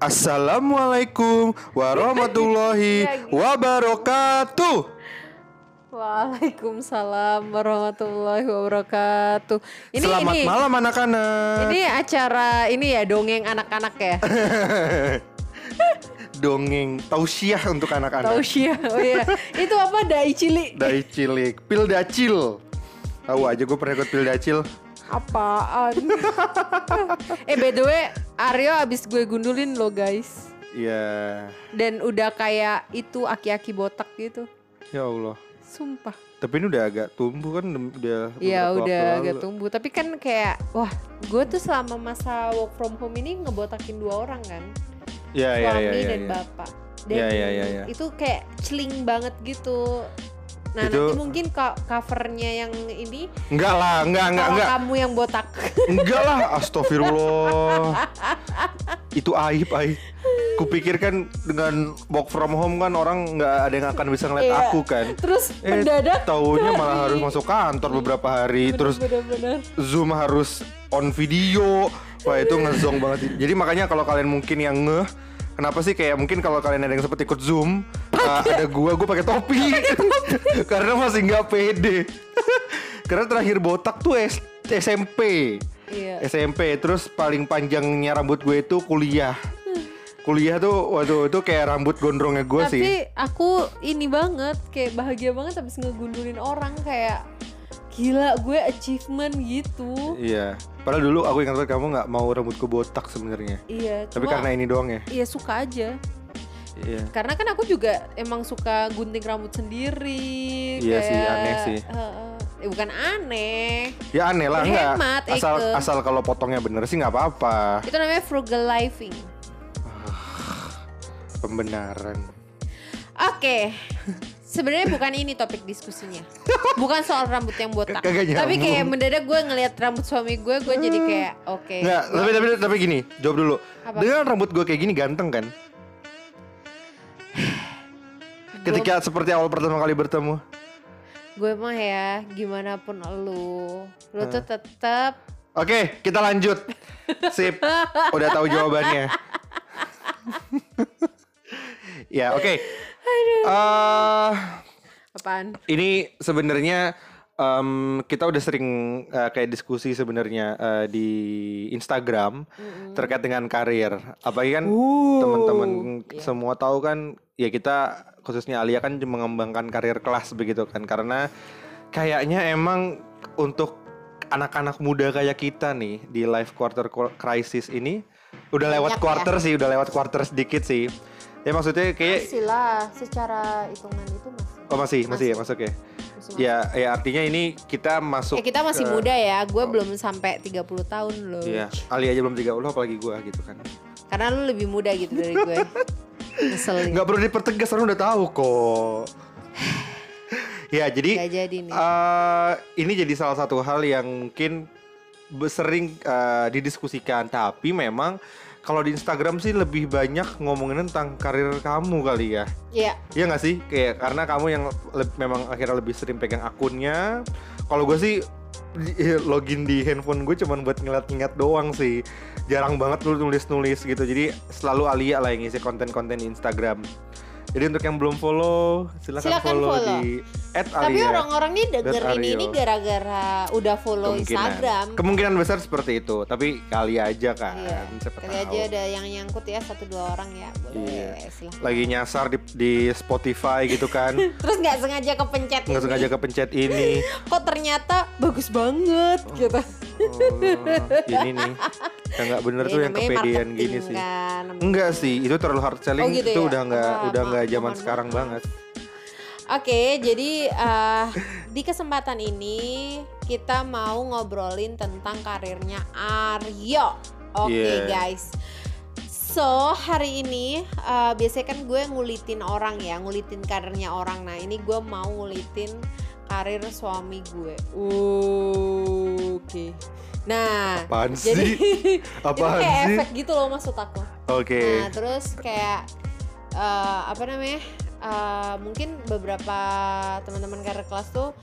Assalamualaikum warahmatullahi wabarakatuh. Waalaikumsalam warahmatullahi wabarakatuh. Ini Selamat ini malam anak-anak. ini acara ini ya dongeng anak-anak ya. Dongeng tausiah untuk anak-anak. Tausiah. Oh iya. Itu apa dai cili? Dari cilik, pil dacil. Tahu aja gue pernah ikut pil dacil. Apaan? eh by the way, Aryo abis gue gundulin lo guys. Iya. Dan udah kayak itu aki-aki botak gitu. Ya Allah. Sumpah. Tapi ini udah agak tumbuh kan udah Iya beberapa udah waktu agak lalu. tumbuh. Tapi kan kayak wah gue tuh selama masa work from home ini ngebotakin dua orang kan. Iya iya suami iya iya. dan iya. bapak. Dan Iya, iya, iya, iya. itu kayak celing banget gitu. Nah Itu- nanti mungkin co- covernya yang ini Enggak lah, enggak enggak enggak. kamu yang botak. Enggak lah, astagfirullah. Itu aib, aib. Kupikir kan dengan work from home kan orang nggak ada yang akan bisa ngeliat Iya. aku kan. Terus Eh, mendadak taunya malah harus masuk kantor beberapa hari, terus bener-bener. Zoom harus on video. Wah, itu ngezong banget. Jadi makanya kalau kalian mungkin yang ngeh Kenapa sih kayak mungkin kalau kalian ada yang sempet ikut Zoom uh, ada gua gua pakai topi karena masih nggak pede. karena terakhir botak tuh S- SMP. Iya. SMP terus paling panjangnya rambut gue itu kuliah. Kuliah tuh waduh itu kayak rambut gondrongnya gue Tapi sih. aku ini banget kayak bahagia banget habis ngegundulin orang kayak gila gue achievement gitu. Iya. Padahal dulu aku ingat kamu nggak mau rambutku botak sebenarnya. Iya, Tapi cuma karena ini doang ya. iya suka aja. Iya. Karena kan aku juga emang suka gunting rambut sendiri. Iya sih, kayak- aneh sih. Heeh. eh, bukan aneh. Ya aneh lah enggak. Berhemat, Asal Eike. asal kalau potongnya bener sih nggak apa-apa. Itu namanya frugal living. Pembenaran. Oke. Sebenarnya bukan ini topik diskusinya. Bukan soal rambut yang botak. Kagak Tapi kayak mendadak gue ngelihat rambut suami gue, gue jadi kayak oke. Enggak, tapi tapi tapi gini, jawab dulu. Apa? Dengan rambut gue kayak gini ganteng kan? Ketika seperti awal pertama kali bertemu. gue mah ya gimana pun lu, lu tuh tetap Oke, kita lanjut. Sip. Udah tahu jawabannya. ya, oke. Eh, apaan? ini sebenarnya em, kita udah sering eh, kayak diskusi sebenarnya eh, di Instagram terkait dengan karir. Apalagi kan teman-teman iya. semua tahu kan ya kita khususnya Alia kan mengembangkan karir kelas begitu kan karena kayaknya emang untuk anak-anak muda kayak kita nih di life quarter qu- crisis ini udah lewat Banyak ya. quarter sih, udah lewat quarter sedikit sih. Ya maksudnya kayak Masih lah, secara hitungan itu masih. oh masih masih ya masuk ya. Masih Ya, ya artinya ini kita masuk Eh kita masih ke- muda ya, gue belum sampai 30 tahun loh. Iya, Ali aja belum 30 apalagi gua gitu kan. Karena lu lebih muda gitu dari gue. Ngeselin. Nggak perlu dipertegas orang udah tahu kok. ya, jadi Gak jadi nih. eh, ini jadi salah satu hal yang mungkin sering eh, didiskusikan, tapi memang kalau di Instagram sih lebih banyak ngomongin tentang karir kamu kali ya. Iya. Iya nggak sih? Kayak karena kamu yang le- memang akhirnya lebih sering pegang akunnya. Kalau gue sih login di handphone gue cuman buat ngeliat-ngeliat doang sih. Jarang banget lu nulis-nulis gitu. Jadi selalu Alia lah yang ngisi konten-konten Instagram. Jadi untuk yang belum follow, silakan, Silakan follow, follow. di Tapi @alia. orang-orang nih dengerin ini gara-gara udah follow Kemungkinan. Instagram. Kemungkinan besar seperti itu. Tapi kali aja kan. Iya. Siapa Kali tahu. aja ada yang nyangkut ya satu dua orang ya. Boleh Iya. silahkan. Lagi nyasar di, di Spotify gitu kan. Terus nggak sengaja kepencet Nggak ini. sengaja kepencet ini. Kok ternyata bagus banget gitu. Oh, ini nih yang nggak bener Ya, tuh yang kepedean gini sih kan, enggak sih itu terlalu hard selling Oh, gitu itu ya? udah nggak Ah, udah nggak zaman sekarang maaf. banget Oke, jadi eh, di kesempatan ini kita mau ngobrolin tentang karirnya Aryo. Oke Yeah. guys. So hari ini eh, biasanya kan gue ngulitin orang ya, ngulitin karirnya orang. Nah ini gue mau ngulitin karir suami gue. Oke. Nah, apaan jadi sih itu apaan kayak sih efek gitu loh maksud aku. oke Nah, terus kayak eh, apa namanya? eh, mungkin beberapa teman-teman karir kelas tuh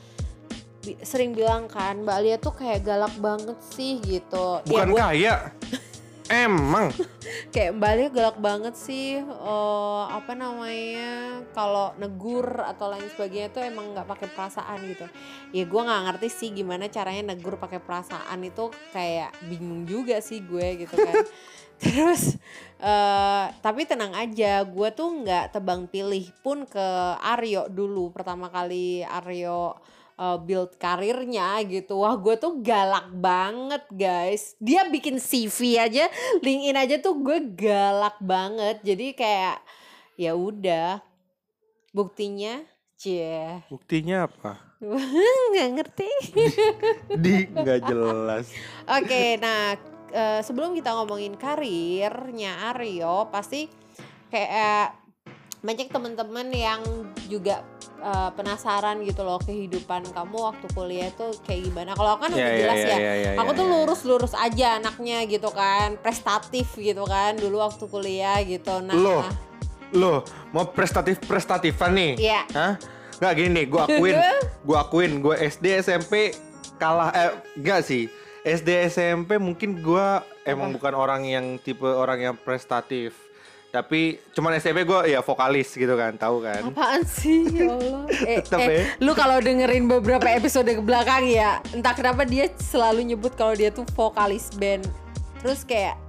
bi- sering bilang kan Mbak Alia tuh kayak galak banget sih gitu. Ya, bukan gua- kaya Emang? Kayak Mbak Alia galak banget sih eh, apa namanya kalau negur atau lain sebagainya tuh emang nggak pakai perasaan gitu. Ya gue nggak ngerti sih gimana caranya negur pakai perasaan itu kayak bingung juga sih gue gitu kan. Terus eh tapi tenang aja gue tuh nggak tebang pilih pun ke Aryo dulu pertama kali Aryo eh, build karirnya gitu. Wah gue tuh galak banget guys. Dia bikin CV aja LinkedIn aja tuh gue galak banget. Jadi kayak ya udah. Buktinya cie. Buktinya apa? nggak ngerti. Di nggak jelas. Oke, nah eh, sebelum kita ngomongin karirnya Aryo, pasti kayak banyak teman-teman yang juga eh, penasaran gitu loh kehidupan kamu waktu kuliah tuh kayak gimana. Kalau aku kan udah jelas ya, aku tuh lurus-lurus aja anaknya gitu kan, prestatif gitu kan dulu waktu kuliah gitu. Nah, Loh. Loh, mau prestatif-prestatifan nih? Iya. Hah? Nggak gini nih, gue akuin, gue akuin, gue SD SMP kalah, eh enggak sih. SD SMP mungkin gue emang bukan orang yang tipe orang yang prestatif. Tapi cuman SMP gue ya vokalis gitu kan, tahu kan? Apaan sih ya Allah eh, Tetep eh, ya. Lu kalau dengerin beberapa episode ke belakang ya Entah kenapa dia selalu nyebut kalau dia tuh vokalis band Terus kayak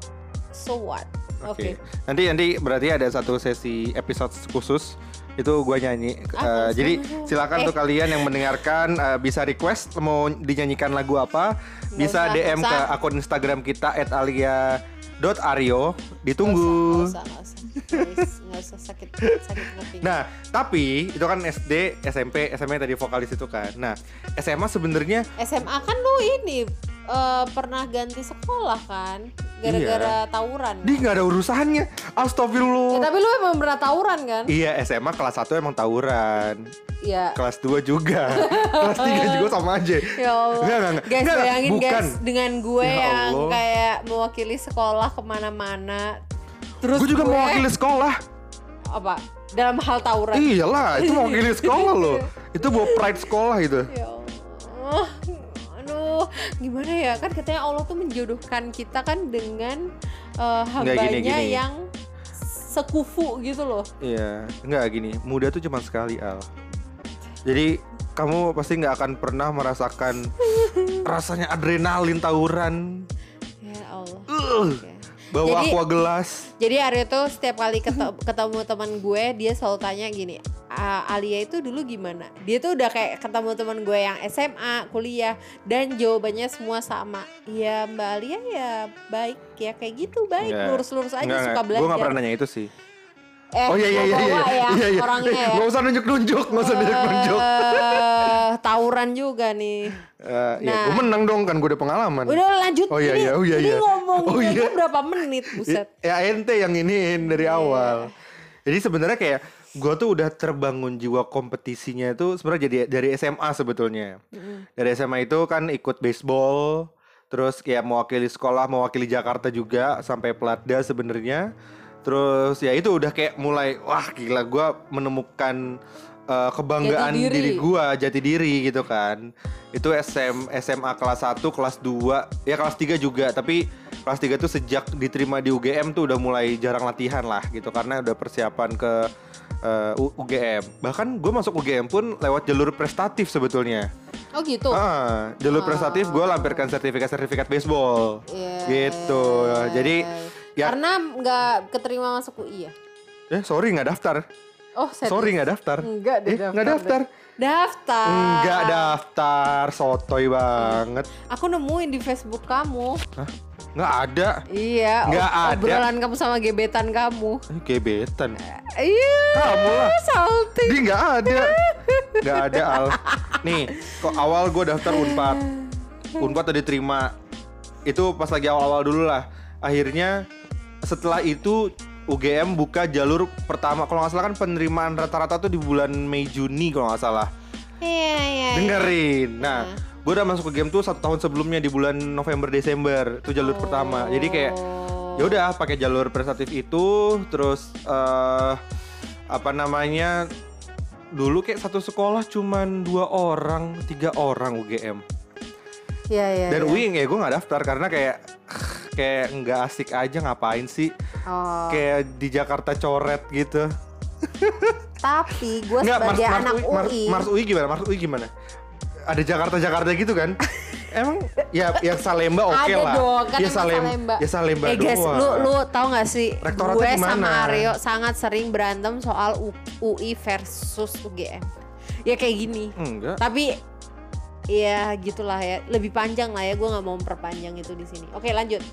So what? Oke Nanti nanti berarti ada satu sesi episode khusus itu gue nyanyi. Eh, jadi silakan Eh. tuh kalian yang mendengarkan eh, bisa request mau dinyanyikan lagu apa, bisa usah, DM nggak ke usah. akun Instagram kita @alia.aryo. Nggak Ditunggu. usah, nggak usah, nggak usah, nggak usah sakit sakit kuping. Nah, tapi itu kan SD, SMP, SMA tadi vokalis itu kan. Nah, SMA sebenarnya SMA kan lu ini eh, pernah ganti sekolah kan? Gara-gara tawuran. dia nggak ada urusannya. Ya, Astagfirullah. tapi lu emang pernah tawuran kan? Iya, SMA kelas 1 emang tawuran. Iya. Kelas 2 juga. kelas 3 juga sama aja. Ya Allah. Enggak, enggak, enggak. Guys Enggak, bayangin bukan. guys dengan gue Ya yang Allah. kayak mewakili sekolah ke mana-mana. Terus Gue juga gue- mewakili sekolah. apa? Dalam hal tawuran. Iyalah, itu mewakili sekolah loh. Itu bawa pride sekolah itu. Ya Allah. Aduh, gimana ya? Kan katanya Allah tuh menjodohkan kita kan dengan eh, hambanya gini, gini. yang sekufu gitu loh. Iya, enggak gini. Muda tuh cuma sekali al. Jadi kamu pasti nggak akan pernah merasakan rasanya adrenalin tawuran. Ya Allah. Uh, bawa Jadi- aqua gelas. Jadi Aryo tuh setiap kali kete- ketemu teman gue dia selalu tanya gini, "A- Alia itu dulu gimana? Dia tuh udah kayak ketemu teman gue yang SMA, kuliah dan jawabannya semua sama. Iya Mbak Alia ya baik ya kayak gitu baik lurus-lurus aja Enggak, suka belajar. Gue nggak pernah nanya itu sih. Eh, oh iya iya iya iya. ya iya, iya. orangnya ya. Nggak usah nunjuk-nunjuk, nggak usah nunjuk-nunjuk. Eh, tawuran juga nih. Ya, Nah. gue menang dong kan gue udah pengalaman. Udah lanjut. Oh iya, ini, iya, oh iya, ini iya. ngomongnya Oh iya. berapa menit buset. Ya ente yang iniin dari Iya. awal. Jadi sebenarnya kayak gue tuh udah terbangun jiwa kompetisinya itu sebenarnya jadi dari SMA sebetulnya. Dari SMA itu kan ikut baseball, terus kayak mewakili sekolah, mewakili Jakarta juga sampai Pelatda sebenarnya. Terus ya itu udah kayak mulai wah gila gue menemukan uh, kebanggaan Jati diri. diri gue jati diri gitu kan. Itu SM, SMA kelas 1, kelas 2, ya kelas 3 juga, tapi kelas 3 tuh sejak diterima di UGM tuh udah mulai jarang latihan lah gitu karena udah persiapan ke uh, U- UGM. Bahkan gue masuk UGM pun lewat jalur prestatif sebetulnya. Oh gitu. Ah, jalur prestatif gue lampirkan sertifikat-sertifikat baseball. Iya. Gitu. Jadi ya Karena nggak keterima masuk UI ya? eh sorry nggak daftar. Oh, serius? Sorry nggak daftar. Enggak deh Eh, nggak daftar. Daftar. Nggak daftar, sotoy banget. Aku nemuin di Facebook kamu. Hah? Nggak ada. Iya, Nggak ob- ada. obrolan kamu sama gebetan kamu. Eh, Gebetan. Iya, Kamu lah. salty. Dia nggak ada. Nggak ada Al. Nih, kok awal gue daftar Unpad. Unpad udah diterima. Itu pas lagi awal-awal dulu lah. Akhirnya setelah itu UGM buka jalur pertama kalau nggak salah kan penerimaan rata-rata tuh di bulan Mei Juni kalau nggak salah. Iya, iya. Dengerin. Nah, gue udah masuk ke game tuh satu tahun sebelumnya di bulan November Desember itu jalur pertama. Jadi kayak ya udah pakai jalur prestatif itu terus eh apa namanya dulu kayak satu sekolah cuman dua orang tiga orang UGM Iya, iya. dan iya. UI ya gue nggak daftar karena kayak kayak nggak asik aja ngapain sih? Oh, Kayak di Jakarta coret gitu. tapi gue sebagai anak UI, Mars, UI, Mars UI gimana? Mars UI gimana? Ada Jakarta Jakarta gitu kan? Emang ya yang Salemba oke ada lah. dong kan ya Salem- Salemba. Ya Salemba eh guys, doang. lu lu tau gak sih? Rektoratnya gue sama Aryo sangat sering berantem soal U- UI versus UGM. Ya kayak gini. Enggak. Tapi ya gitulah ya. Lebih panjang lah ya. Gue nggak mau memperpanjang itu di sini. Oke lanjut.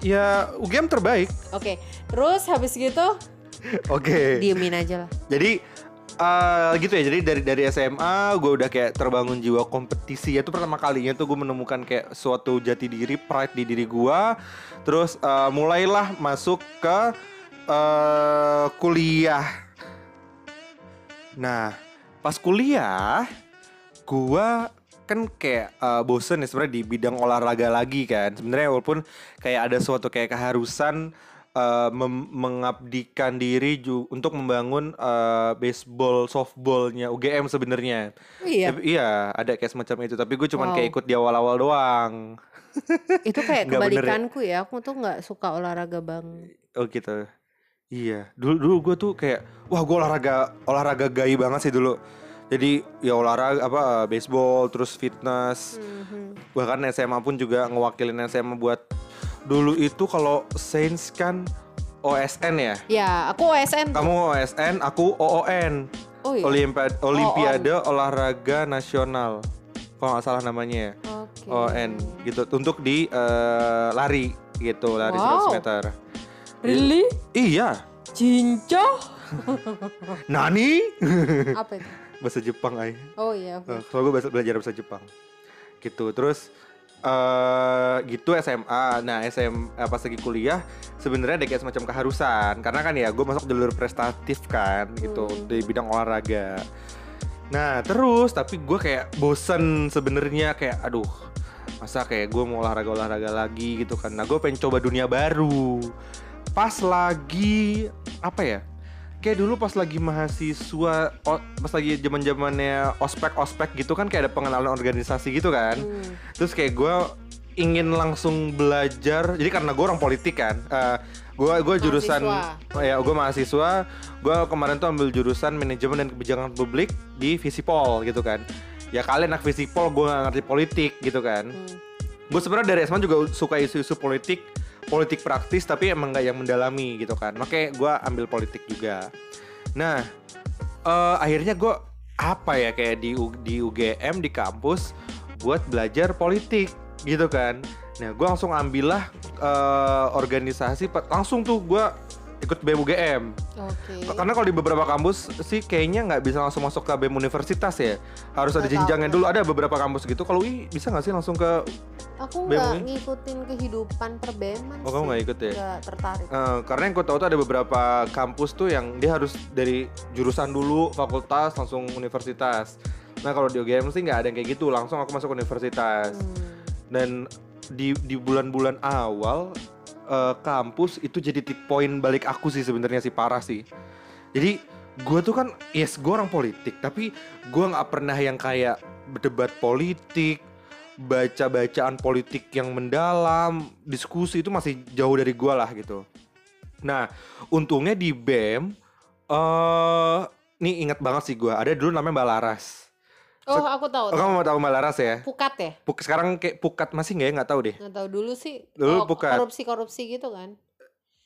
Ya UGM terbaik. Oke. Terus habis gitu Oke. diemin aja lah. Jadi eh gitu ya. Jadi dari dari SMA gue udah kayak terbangun jiwa kompetisi. Itu pertama kalinya tuh gue menemukan kayak suatu jati diri, pride di diri gue. Terus eh, mulailah masuk ke eh kuliah. Nah, pas kuliah gua kan kayak eh, bosen ya sebenarnya di bidang olahraga lagi kan. Sebenarnya walaupun kayak ada suatu kayak keharusan eh, mengabdikan diri ju- untuk membangun eh, baseball softballnya UGM sebenarnya. Oh, iya. Tapi- iya, ada kayak semacam itu. Tapi gue cuman Wow. kayak ikut di awal-awal doang. Itu kayak bener ya? kebalikanku ya. Aku tuh nggak suka olahraga bang. Oh gitu. Iya, dulu dulu gue tuh kayak wah gue olahraga olahraga gay banget sih dulu. Jadi ya olahraga apa baseball terus fitness. Mhm. Bahkan SMA pun juga ngewakilin SMA buat dulu itu kalau Saints kan OSN ya. Ya, aku OSN tuh. Kamu OSN, aku OON. Oh iya. Olimpiade Olimpiade Olahraga Nasional. Kalau nggak salah namanya ya. Oke. ON gitu untuk di eh, lari gitu, lari Wow. 100 meter. Really? Iya. Cincah? Nani? Apa itu? bahasa Jepang ay. Oh iya. oke. Uh, soalnya gue belajar bahasa Jepang. Gitu. Terus eh gitu SMA. Nah, SM eh, pas lagi kuliah sebenarnya ada kayak semacam keharusan karena kan ya gue masuk jalur prestatif kan gitu Hmm. di bidang olahraga. Nah, terus tapi gue kayak bosen sebenarnya kayak aduh masa kayak gue mau olahraga-olahraga lagi gitu kan. Nah, gue pengen coba dunia baru. Pas lagi apa ya? Kayak dulu pas lagi mahasiswa o- pas lagi zaman zamannya ospek ospek gitu kan kayak ada pengenalan organisasi gitu kan Hmm. terus kayak gue ingin langsung belajar jadi karena gue orang politik kan gue gue jurusan Mahasiswa. ya gue mahasiswa gue kemarin tuh ambil jurusan manajemen dan kebijakan publik di Visipol gitu kan ya kalian anak Visipol gue gak ngerti politik gitu kan Hmm. gue sebenarnya dari SMA juga suka isu-isu politik politik praktis tapi emang nggak yang mendalami gitu kan. Makanya gue ambil politik juga. Nah eh, akhirnya gue apa ya kayak di di UGM di kampus buat belajar politik gitu kan. Nah gue langsung ambillah eh, organisasi langsung tuh gue ikut BEM UGM Oke. karena kalau di beberapa kampus sih kayaknya nggak bisa langsung masuk ke BEM universitas ya harus ada Nggak tahu. jenjangnya dulu ada beberapa kampus gitu kalau UI bisa nggak sih langsung ke Aku nggak ngikutin kehidupan perbeman Oh, kamu nggak ikut ya? Nggak tertarik. Eh, karena yang gue tahu tuh ada beberapa kampus tuh yang dia harus dari jurusan dulu fakultas langsung universitas. Nah kalau di UGM sih nggak ada yang kayak gitu, langsung aku masuk universitas. Hmm. Dan di di bulan-bulan awal eh, kampus itu jadi titik poin balik aku sih sebenarnya sih parah sih. Jadi gue tuh kan yes gue orang politik tapi gue nggak pernah yang kayak berdebat politik baca bacaan politik yang mendalam diskusi itu masih jauh dari gue lah gitu nah untungnya di bem eh nih ingat banget sih gue ada dulu namanya Mbak Laras Oh, aku tahu. oh, kamu mau tahu Mbak Laras ya Pukat ya? Puk- sekarang kayak pukat masih nggak ya nggak tahu deh Nggak tahu dulu sih. Dulu oh, pukat. Korupsi-korupsi gitu kan?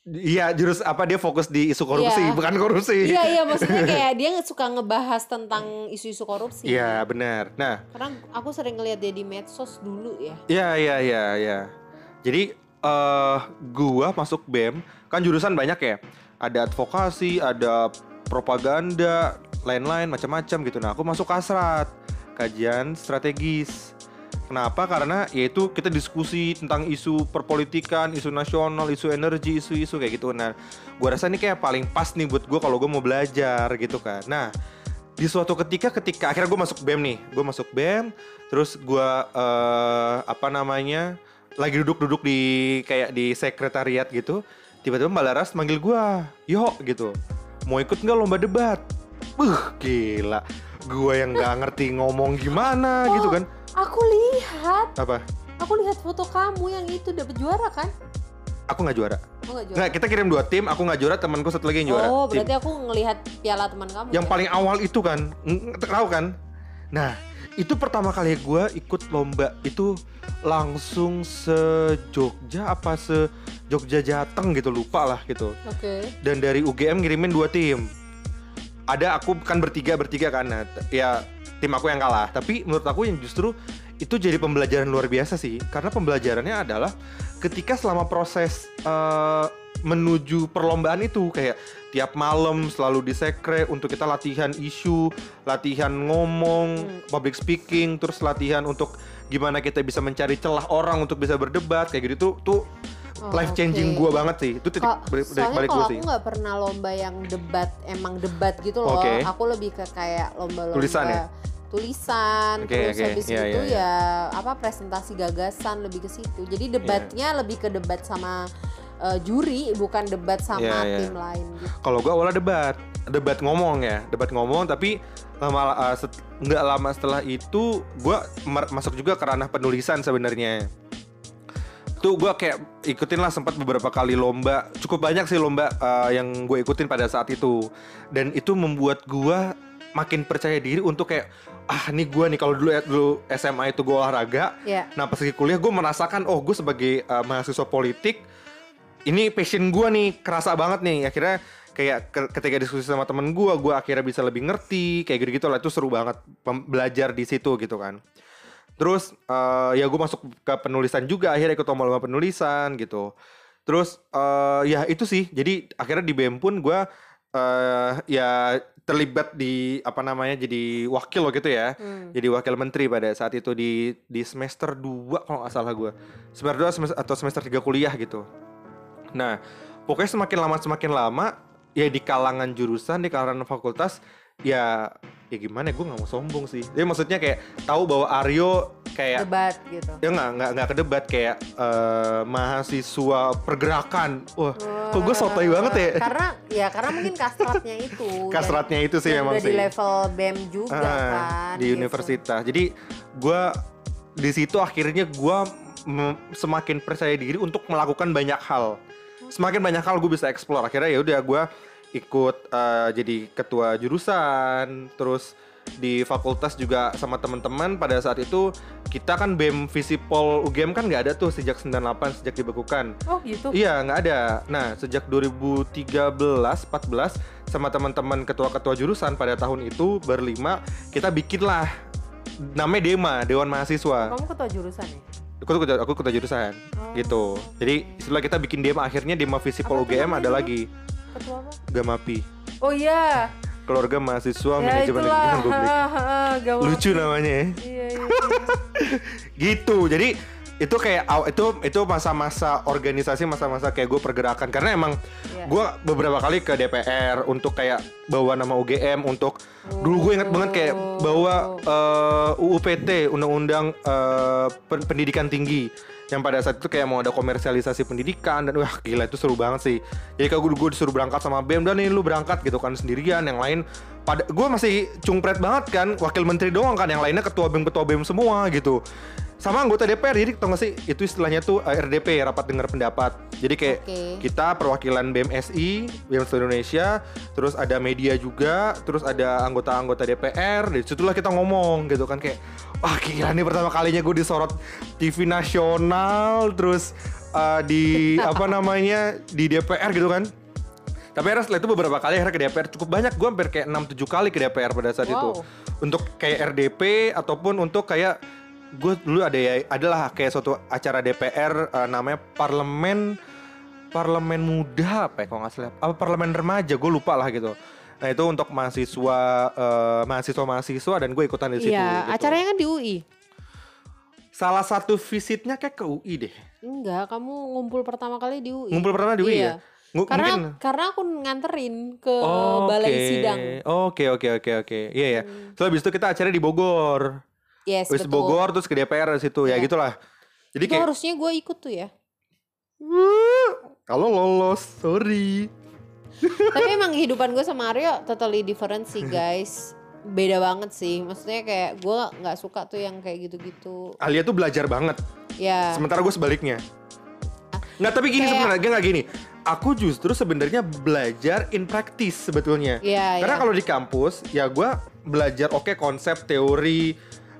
iya jurus apa dia fokus di isu korupsi Iya. bukan korupsi iya iya maksudnya kayak dia suka ngebahas tentang isu-isu korupsi. iya benar nah Karena aku sering ngeliat dia di medsos dulu ya. Iya iya iya iya. Jadi eh gua masuk BEM kan jurusan banyak ya. Ada advokasi, ada propaganda, lain-lain macam-macam gitu. Nah, aku masuk kasrat, kajian strategis. Kenapa? Karena yaitu kita diskusi tentang isu perpolitikan, isu nasional, isu energi, isu-isu kayak gitu. Nah, gua rasa ini kayak paling pas nih buat gua kalau gua mau belajar gitu kan. Nah, di suatu ketika ketika akhirnya gue masuk BEM nih gue masuk BEM terus gue eh apa namanya lagi duduk-duduk di kayak di sekretariat gitu tiba-tiba Mbak Laras manggil gue yuk gitu mau ikut nggak lomba debat Buh gila gue yang nggak ngerti ngomong gimana gitu kan Aku lihat apa Aku lihat foto kamu yang itu dapat juara kan? Aku nggak juara. Oh nggak juara. Nggak, kita kirim dua tim. Aku nggak juara, temanku satu lagi yang juara. oh, Tim. berarti aku ngelihat piala teman kamu. Yang ya? paling awal itu kan, tahu kan? Nah, itu pertama kali gue ikut lomba itu langsung se Jogja apa se Jogja Jateng gitu lupa lah gitu. Oke. Dan dari UGM ngirimin dua tim. Ada aku kan bertiga bertiga kan, nah, ya tim aku yang kalah. Tapi menurut aku yang justru itu jadi pembelajaran luar biasa sih, karena pembelajarannya adalah ketika selama proses eh, menuju perlombaan itu kayak tiap malam selalu di sekre untuk kita latihan isu, latihan ngomong, Hmm. public speaking, terus latihan untuk gimana kita bisa mencari celah orang untuk bisa berdebat kayak gitu tuh tuh Oh, life changing oke. gua banget sih. Itu titik Kok- balik, soalnya balik kalau gua aku sih. nggak pernah lomba yang debat emang debat gitu loh Oke. aku lebih ke kayak lomba-lomba Tulisan ya? tulisan Oke, terus oke. habis Iya, itu iya, ya apa presentasi gagasan lebih ke situ jadi debatnya lebih ke debat sama eh, juri bukan debat sama Iya, iya. tim lain gitu Kalau gua awalnya debat, debat ngomong ya, debat ngomong tapi lama uh, set- nggak lama setelah itu gua mer- masuk juga ke ranah penulisan sebenarnya. Tuh gua kayak ikutin lah sempat beberapa kali lomba, cukup banyak sih lomba uh, yang gue ikutin pada saat itu. Dan itu membuat gua makin percaya diri untuk kayak ah nih gua nih kalau dulu dulu SMA itu gua olahraga, ya Nah pas lagi kuliah gue merasakan oh gue sebagai uh, mahasiswa politik ini passion gue nih kerasa banget nih. Akhirnya kayak ke- ketika diskusi sama temen gue gue akhirnya bisa lebih ngerti kayak gitu gitu lah itu seru banget belajar di situ gitu kan terus uh, ya gue masuk ke penulisan juga akhirnya ikut lomba-lomba penulisan gitu. Terus uh, ya itu sih. Jadi akhirnya di BEM pun gue uh, ya terlibat di apa namanya jadi wakil loh gitu ya. Hmm. jadi wakil menteri pada saat itu di di semester 2 kalau nggak salah gue semester 2 semester, atau semester 3 kuliah gitu. Nah pokoknya semakin lama semakin lama ya di kalangan jurusan di kalangan fakultas ya ya gimana gue nggak mau sombong sih. Jadi maksudnya kayak tahu bahwa Aryo kayak debat gitu ya nggak nggak nggak kedebat kayak eh, mahasiswa pergerakan wah kok gue sotoy banget ya karena ya karena mungkin kastratnya itu kasratnya itu sih memang sih di level BEM juga Ah, kan di gitu. universitas. Jadi gua di situ akhirnya gua me- semakin percaya diri untuk melakukan banyak hal. Semakin banyak hal gue bisa explore. Akhirnya ya udah gua ikut eh, jadi ketua jurusan, terus di fakultas juga sama teman-teman pada saat itu kita kan BEM Visipol UGM kan nggak ada tuh sejak 98 sejak dibekukan. oh gitu Iya nggak ada. Nah sejak 2013 14 sama teman-teman ketua-ketua jurusan pada tahun itu berlima kita bikin lah namanya Dema Dewan Mahasiswa. kamu ketua jurusan ya Aku tuh ketua- aku ketua jurusan Oh. gitu. Jadi setelah kita bikin Dema akhirnya Dema Visipol UGM ada lagi ketua apa Gamapi oh iya keluarga mahasiswa ya manajemen pendidikan publik. Gawat. Lucu namanya ya. iya iya, iya. gitu jadi itu kayak itu itu masa-masa organisasi masa-masa kayak gue pergerakan karena emang Iya. gue beberapa kali ke DPR untuk kayak bawa nama UGM untuk dulu gue inget banget kayak bawa eh, UUPT undang-undang pen- pendidikan tinggi yang pada saat itu kayak mau ada komersialisasi pendidikan dan wah gila itu seru banget sih. Jadi kalau gue, gue disuruh berangkat sama BEM dan nih lu berangkat gitu kan sendirian yang lain pada gue masih cungpret banget kan wakil menteri doang kan yang lainnya ketua BEM ketua BEM semua gitu sama anggota DPR jadi tau gak sih itu istilahnya tuh eh, RDP rapat dengar pendapat jadi kayak Oke. kita perwakilan BMSI seluruh Indonesia terus ada media juga terus ada anggota-anggota DPR dari situlah kita ngomong gitu kan kayak wah gila nih pertama kalinya gue disorot TV nasional terus eh, di apa namanya di DPR gitu kan tapi akhirnya setelah itu beberapa kali akhirnya ke DPR cukup banyak gue hampir kayak 6-7 kali ke DPR pada saat itu Wow. untuk kayak RDP ataupun untuk kayak gue dulu ada ya adalah kayak suatu acara DPR eh, namanya parlemen parlemen muda apa ya kalau nggak salah apa parlemen remaja gue lupa lah gitu nah itu untuk mahasiswa eh, mahasiswa mahasiswa dan gue ikutan di situ iya gitu. acaranya kan di UI salah satu visitnya kayak ke UI deh enggak kamu ngumpul pertama kali di UI ngumpul pertama di UI Iya. ya Ngu- karena mungkin karena aku nganterin ke Oh, balai sidang Oke oke oke oke. Iya ya. Hmm. Terus habis itu kita acara di Bogor. Yes Wis betul Bogor terus ke DPR situ ya Iya. gitulah. Jadi itu kayak harusnya gue ikut tuh ya "Wuh, kalau lolos, sorry. tapi emang kehidupan gue sama Aryo totally different sih guys beda banget sih maksudnya kayak gue nggak suka tuh yang kayak gitu-gitu Alia tuh belajar banget. Ya. Sementara gue sebaliknya. Nggak, tapi gini Kayak- sebenarnya nggak gini. Aku justru sebenarnya belajar in practice sebetulnya. Iya, Karena iya. kalau di kampus ya gue belajar oke konsep teori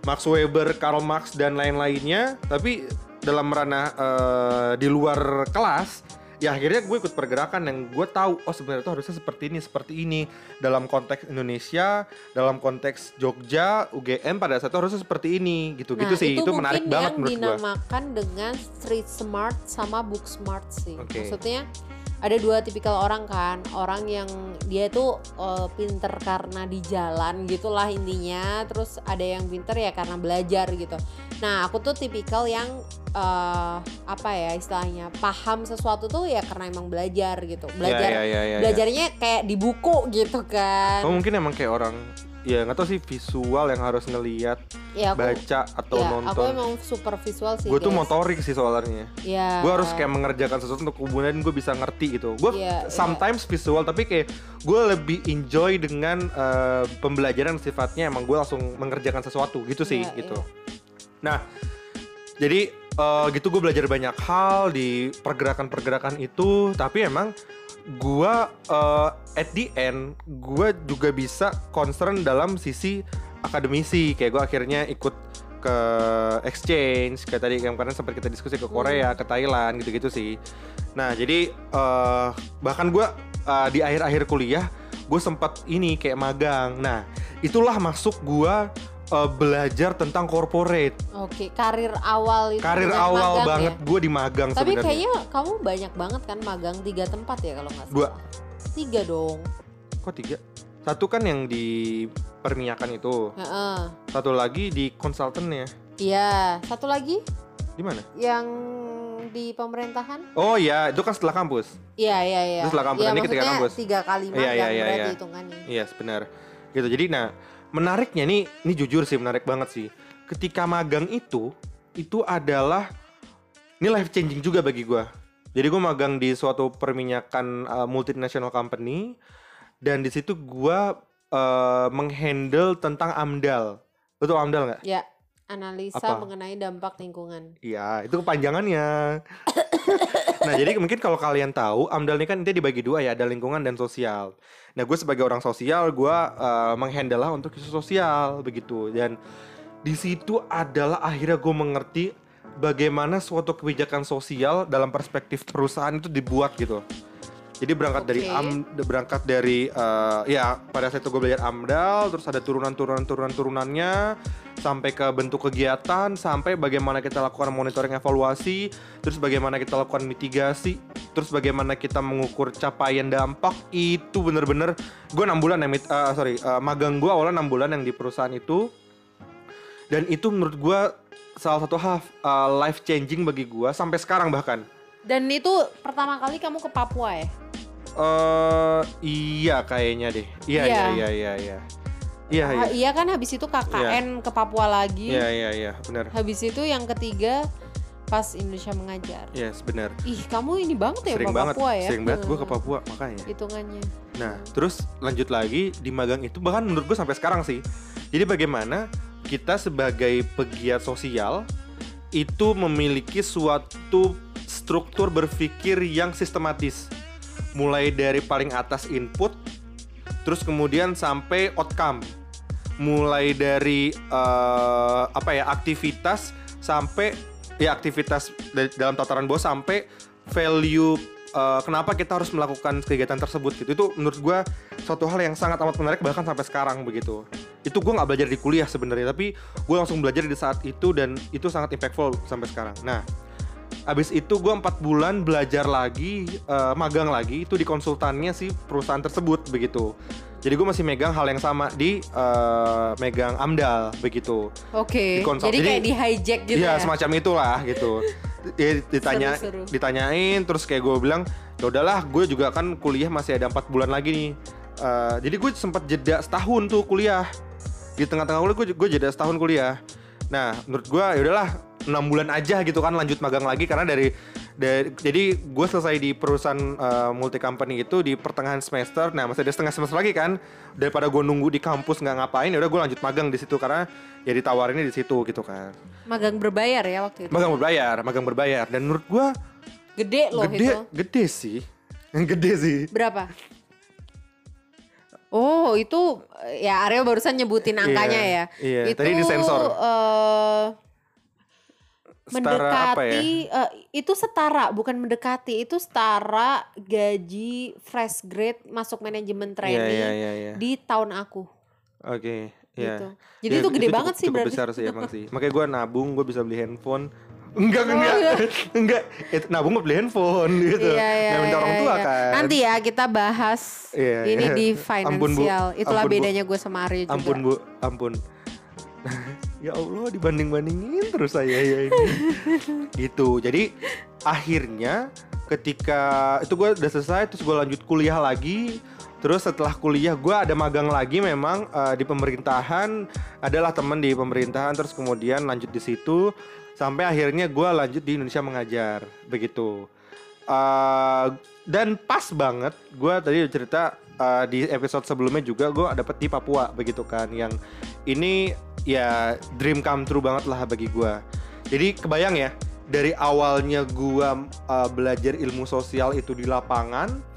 Max Weber, Karl Marx dan lain-lainnya, tapi dalam ranah eh, di luar kelas ya akhirnya gue ikut pergerakan yang gue tahu oh sebenarnya itu harusnya seperti ini seperti ini dalam konteks Indonesia dalam konteks Jogja UGM pada saat itu harusnya seperti ini gitu gitu Nah, sih itu, mungkin menarik banget yang menurut gue dinamakan dengan street smart sama book smart sih. Oke. Maksudnya ada dua tipikal orang kan, orang yang dia itu eh, pinter karena di jalan gitulah intinya, terus ada yang pinter ya karena belajar gitu. Nah aku tuh tipikal yang eh, apa ya istilahnya paham sesuatu tuh ya karena emang belajar gitu, belajar ya, ya, ya, ya, ya. belajarnya kayak di buku gitu kan. Oh mungkin emang kayak orang ya nggak tahu sih visual yang harus ngelihat ya aku, baca atau ya, aku nonton. emang super visual sih. gue tuh motorik sih soalnya. Ya. gue harus kayak mengerjakan sesuatu untuk kemudian gue bisa ngerti gitu. Gue Iya, sometimes visual tapi kayak gue lebih enjoy dengan eh, pembelajaran sifatnya. Emang gue langsung mengerjakan sesuatu gitu sih Iya, gitu. nah jadi eh, gitu gue belajar banyak hal di pergerakan-pergerakan itu. Tapi emang gue eh, at the end gue juga bisa concern dalam sisi akademisi. Kayak gue akhirnya ikut ke exchange kayak tadi yang kemarin sempat kita diskusi ke Korea ke Thailand gitu-gitu sih. Nah jadi eh, bahkan gue eh, di akhir-akhir kuliah gue sempat ini kayak magang. Nah itulah masuk gue eh, belajar tentang corporate Oke, karir awal itu karir awal magang banget ya? gue di magang Tapi sebenarnya kayaknya kamu banyak banget kan magang tiga tempat ya kalau nggak salah. Dua. Tiga dong. kok tiga satu kan yang di perminyakan itu Heeh. satu lagi di konsultannya Iya. Satu lagi di mana yang di pemerintahan? oh ya itu kan setelah kampus Iya iya iya. Itu setelah kampus, Iya, ini ketika kampus. Tiga kali Iya, magang iya, iya, berarti iya. hitungannya. Iya benar gitu jadi nah menariknya nih ini jujur sih menarik banget sih ketika magang itu itu adalah ini life changing juga bagi gua jadi gue magang di suatu perminyakan uh, multinational company dan di situ gua uh, menghandle tentang amdal betul amdal nggak Ya. Analisa Apa? mengenai dampak lingkungan. Iya, itu kepanjangannya. nah, jadi mungkin kalau kalian tahu, AMDAL ini kan dia dibagi dua ya, ada lingkungan dan sosial. Nah, gue sebagai orang sosial, gue uh, menghandle lah untuk isu sosial begitu. Dan di situ adalah akhirnya gue mengerti bagaimana suatu kebijakan sosial dalam perspektif perusahaan itu dibuat gitu. Jadi berangkat dari Oke. am berangkat dari eh, ya pada saat itu gue belajar AMDAL, terus ada turunan-turunan turunan-turunannya sampai ke bentuk kegiatan, sampai bagaimana kita lakukan monitoring evaluasi, terus bagaimana kita lakukan mitigasi, terus bagaimana kita mengukur capaian dampak itu bener-bener gue enam bulan ya, mit- eh, sorry eh, magang gue awalnya enam bulan yang di perusahaan itu dan itu menurut gue salah satu hal life changing bagi gue sampai sekarang bahkan. Dan itu pertama kali kamu ke Papua ya? Eh iya kayaknya deh. Iya iya Iya. iya iya iya. Iya iya. Ah, iya kan habis itu KKN ke Papua lagi. Iya iya iya, benar. Habis itu yang ketiga pas Indonesia mengajar. Yes, benar. Ih, kamu ini banget ya Sering ke banget, Papua ya? sering banget gue ke Papua makanya. Hitungannya. Nah, terus lanjut lagi di magang itu bahkan menurut gue sampai sekarang sih. Jadi bagaimana kita sebagai pegiat sosial itu memiliki suatu struktur berpikir yang sistematis. Mulai dari paling atas input, terus kemudian sampai outcome. Mulai dari eh, apa ya aktivitas sampai ya aktivitas da- dalam tataran bawah sampai value eh, kenapa kita harus melakukan kegiatan tersebut gitu. Itu menurut gua suatu hal yang sangat amat menarik bahkan sampai sekarang begitu. Itu gua nggak belajar di kuliah sebenarnya tapi gue langsung belajar di saat itu dan itu sangat impactful sampai sekarang. Nah Abis itu gue empat bulan belajar lagi, eh, magang lagi itu di konsultannya si perusahaan tersebut begitu. Jadi gue masih megang hal yang sama di eh, megang AMDAL begitu. Oke. Konsol. Jadi, Jadi- kayak di hijack gitu Iya ya. semacam itulah gitu. Ditanya, Seru-seru. ditanyain terus kayak gue bilang, ya udahlah gue juga kan kuliah masih ada empat bulan lagi nih. Eh, jadi gue sempat jeda setahun tuh kuliah. Di tengah-tengah kuliah gue gue jeda setahun kuliah. Nah menurut gue ya udahlah enam bulan aja gitu kan lanjut magang lagi karena dari dari jadi gue selesai di perusahaan uh, multi company itu di pertengahan semester nah masih ada setengah semester lagi kan daripada gue nunggu di kampus nggak ngapain ya udah gue lanjut magang di situ karena ya ditawarinnya di situ gitu kan Magang berbayar ya waktu itu. magang berbayar magang berbayar dan menurut gue Gede loh gede itu. gede sih gede sih Berapa? Oh itu ya Aryo barusan nyebutin angkanya Iya, ya. iya. Itu Tadi disensor. eh, setara ya mendekati eh, itu setara bukan mendekati itu setara gaji fresh grade masuk manajemen iya training iya iya iya di tahun aku oke iya gitu. Jadi Ya, itu gede cukup- banget sih cukup berarti. besar sih emang sih makanya gue nabung gue bisa beli handphone enggak Oh, enggak iya. enggak Itu nabung buat beli handphone gitu Iya, iya, nggak minta orang iya, tua iya. kan Nanti ya kita bahas Iya, ini iya. di Ampun, Bu. financial. Itulah Ampun, bedanya gue sama juga. ampun bu ampun ya Allah dibanding bandingin terus saya ya ini. Gitu. Jadi akhirnya ketika itu gue udah selesai terus gue lanjut kuliah lagi. Terus setelah kuliah gue ada magang lagi memang eh, di pemerintahan. Adalah temen di pemerintahan terus kemudian lanjut di situ. Sampai akhirnya gue lanjut di Indonesia mengajar. Begitu. Eh, dan pas banget gue tadi cerita eh, di episode sebelumnya juga gue dapet di Papua. Begitu kan yang ini ya dream come true banget lah bagi gue jadi kebayang ya dari awalnya gue eh, belajar ilmu sosial itu di lapangan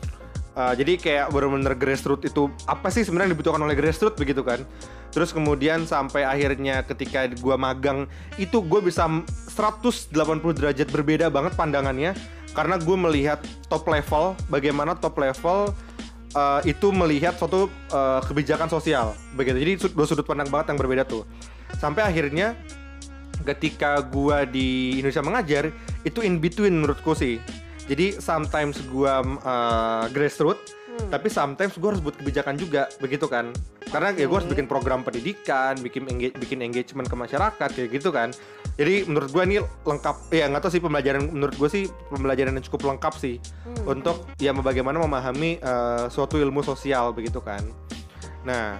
Uh, jadi kayak bener-bener grassroots itu apa sih sebenarnya dibutuhkan oleh grassroots begitu kan? Terus kemudian sampai akhirnya ketika gua magang itu gue bisa m- 180 derajat berbeda banget pandangannya karena gue melihat top level bagaimana top level uh, itu melihat suatu uh, kebijakan sosial begitu. Jadi dua sudut pandang banget yang berbeda tuh. Sampai akhirnya ketika gua di Indonesia mengajar itu in between menurutku sih. Jadi sometimes gua uh, grassroots Hmm. tapi sometimes gua harus buat kebijakan juga begitu kan karena ya gua harus bikin program pendidikan bikin engage, bikin engagement ke masyarakat kayak gitu kan jadi menurut gua ini lengkap ya nggak tahu sih pembelajaran menurut gua sih pembelajaran yang cukup lengkap sih Hmm. untuk ya bagaimana memahami eh, suatu ilmu sosial begitu kan. Nah,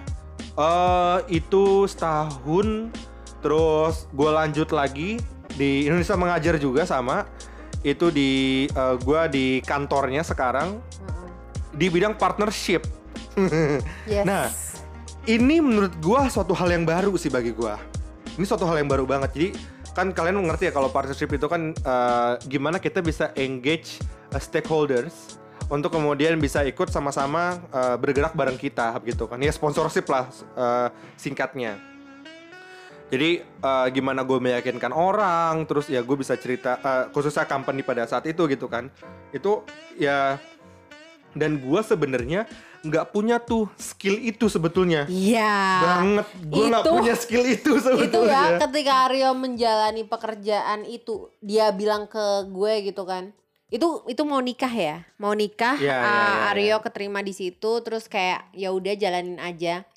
eh itu setahun terus gue lanjut lagi di Indonesia mengajar juga sama itu di eh, gua di kantornya sekarang Heeh. Di bidang partnership. Yes. Nah, ini menurut gua suatu hal yang baru sih bagi gua. Ini suatu hal yang baru banget. Jadi kan kalian mengerti ya kalau partnership itu kan eh, gimana kita bisa engage eh, stakeholders untuk kemudian bisa ikut sama-sama eh, bergerak bareng kita gitu kan. Ya sponsorship lah eh, singkatnya. Jadi eh, gimana gue meyakinkan orang, terus ya gue bisa cerita eh, khususnya company pada saat itu gitu kan. Itu ya dan gue sebenarnya nggak punya tuh skill itu sebetulnya. Iya. banget. Gue nggak Itu- punya skill itu itu sebetulnya. ya ketika Aryo menjalani pekerjaan itu dia bilang ke gue gitu kan. Itu itu mau nikah ya? Mau nikah Ya, ya, ah, ya, ya. Aryo keterima di situ terus kayak ya udah jalanin aja.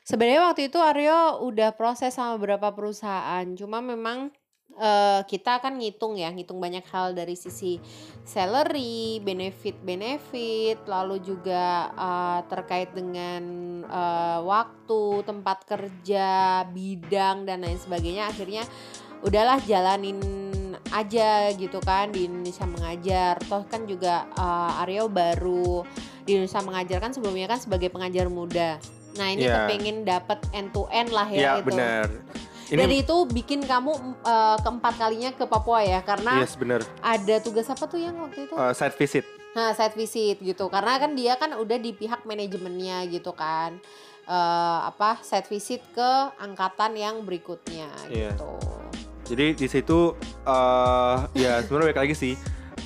Sebenarnya waktu itu Aryo udah proses sama beberapa perusahaan cuma memang eh, kita kan ngitung ya ngitung banyak hal dari sisi salary benefit benefit lalu juga eh, terkait dengan eh, waktu tempat kerja bidang dan lain sebagainya. Akhirnya udahlah jalanin aja gitu kan di Indonesia mengajar. Toh kan juga eh, Aryo baru di Indonesia mengajar kan sebelumnya kan sebagai pengajar muda. Nah ini Iya. kepengen dapat end to end lah ya ya, itu. benar dan ini itu bikin kamu eh, keempat kalinya ke Papua ya karena yes benar ada tugas apa tuh yang waktu itu Eh, side visit Nah, site visit gitu. Karena kan dia kan udah di pihak manajemennya gitu kan. Eh apa site visit ke angkatan yang berikutnya Iya. gitu. jadi di situ eh ya sebenarnya baik lagi sih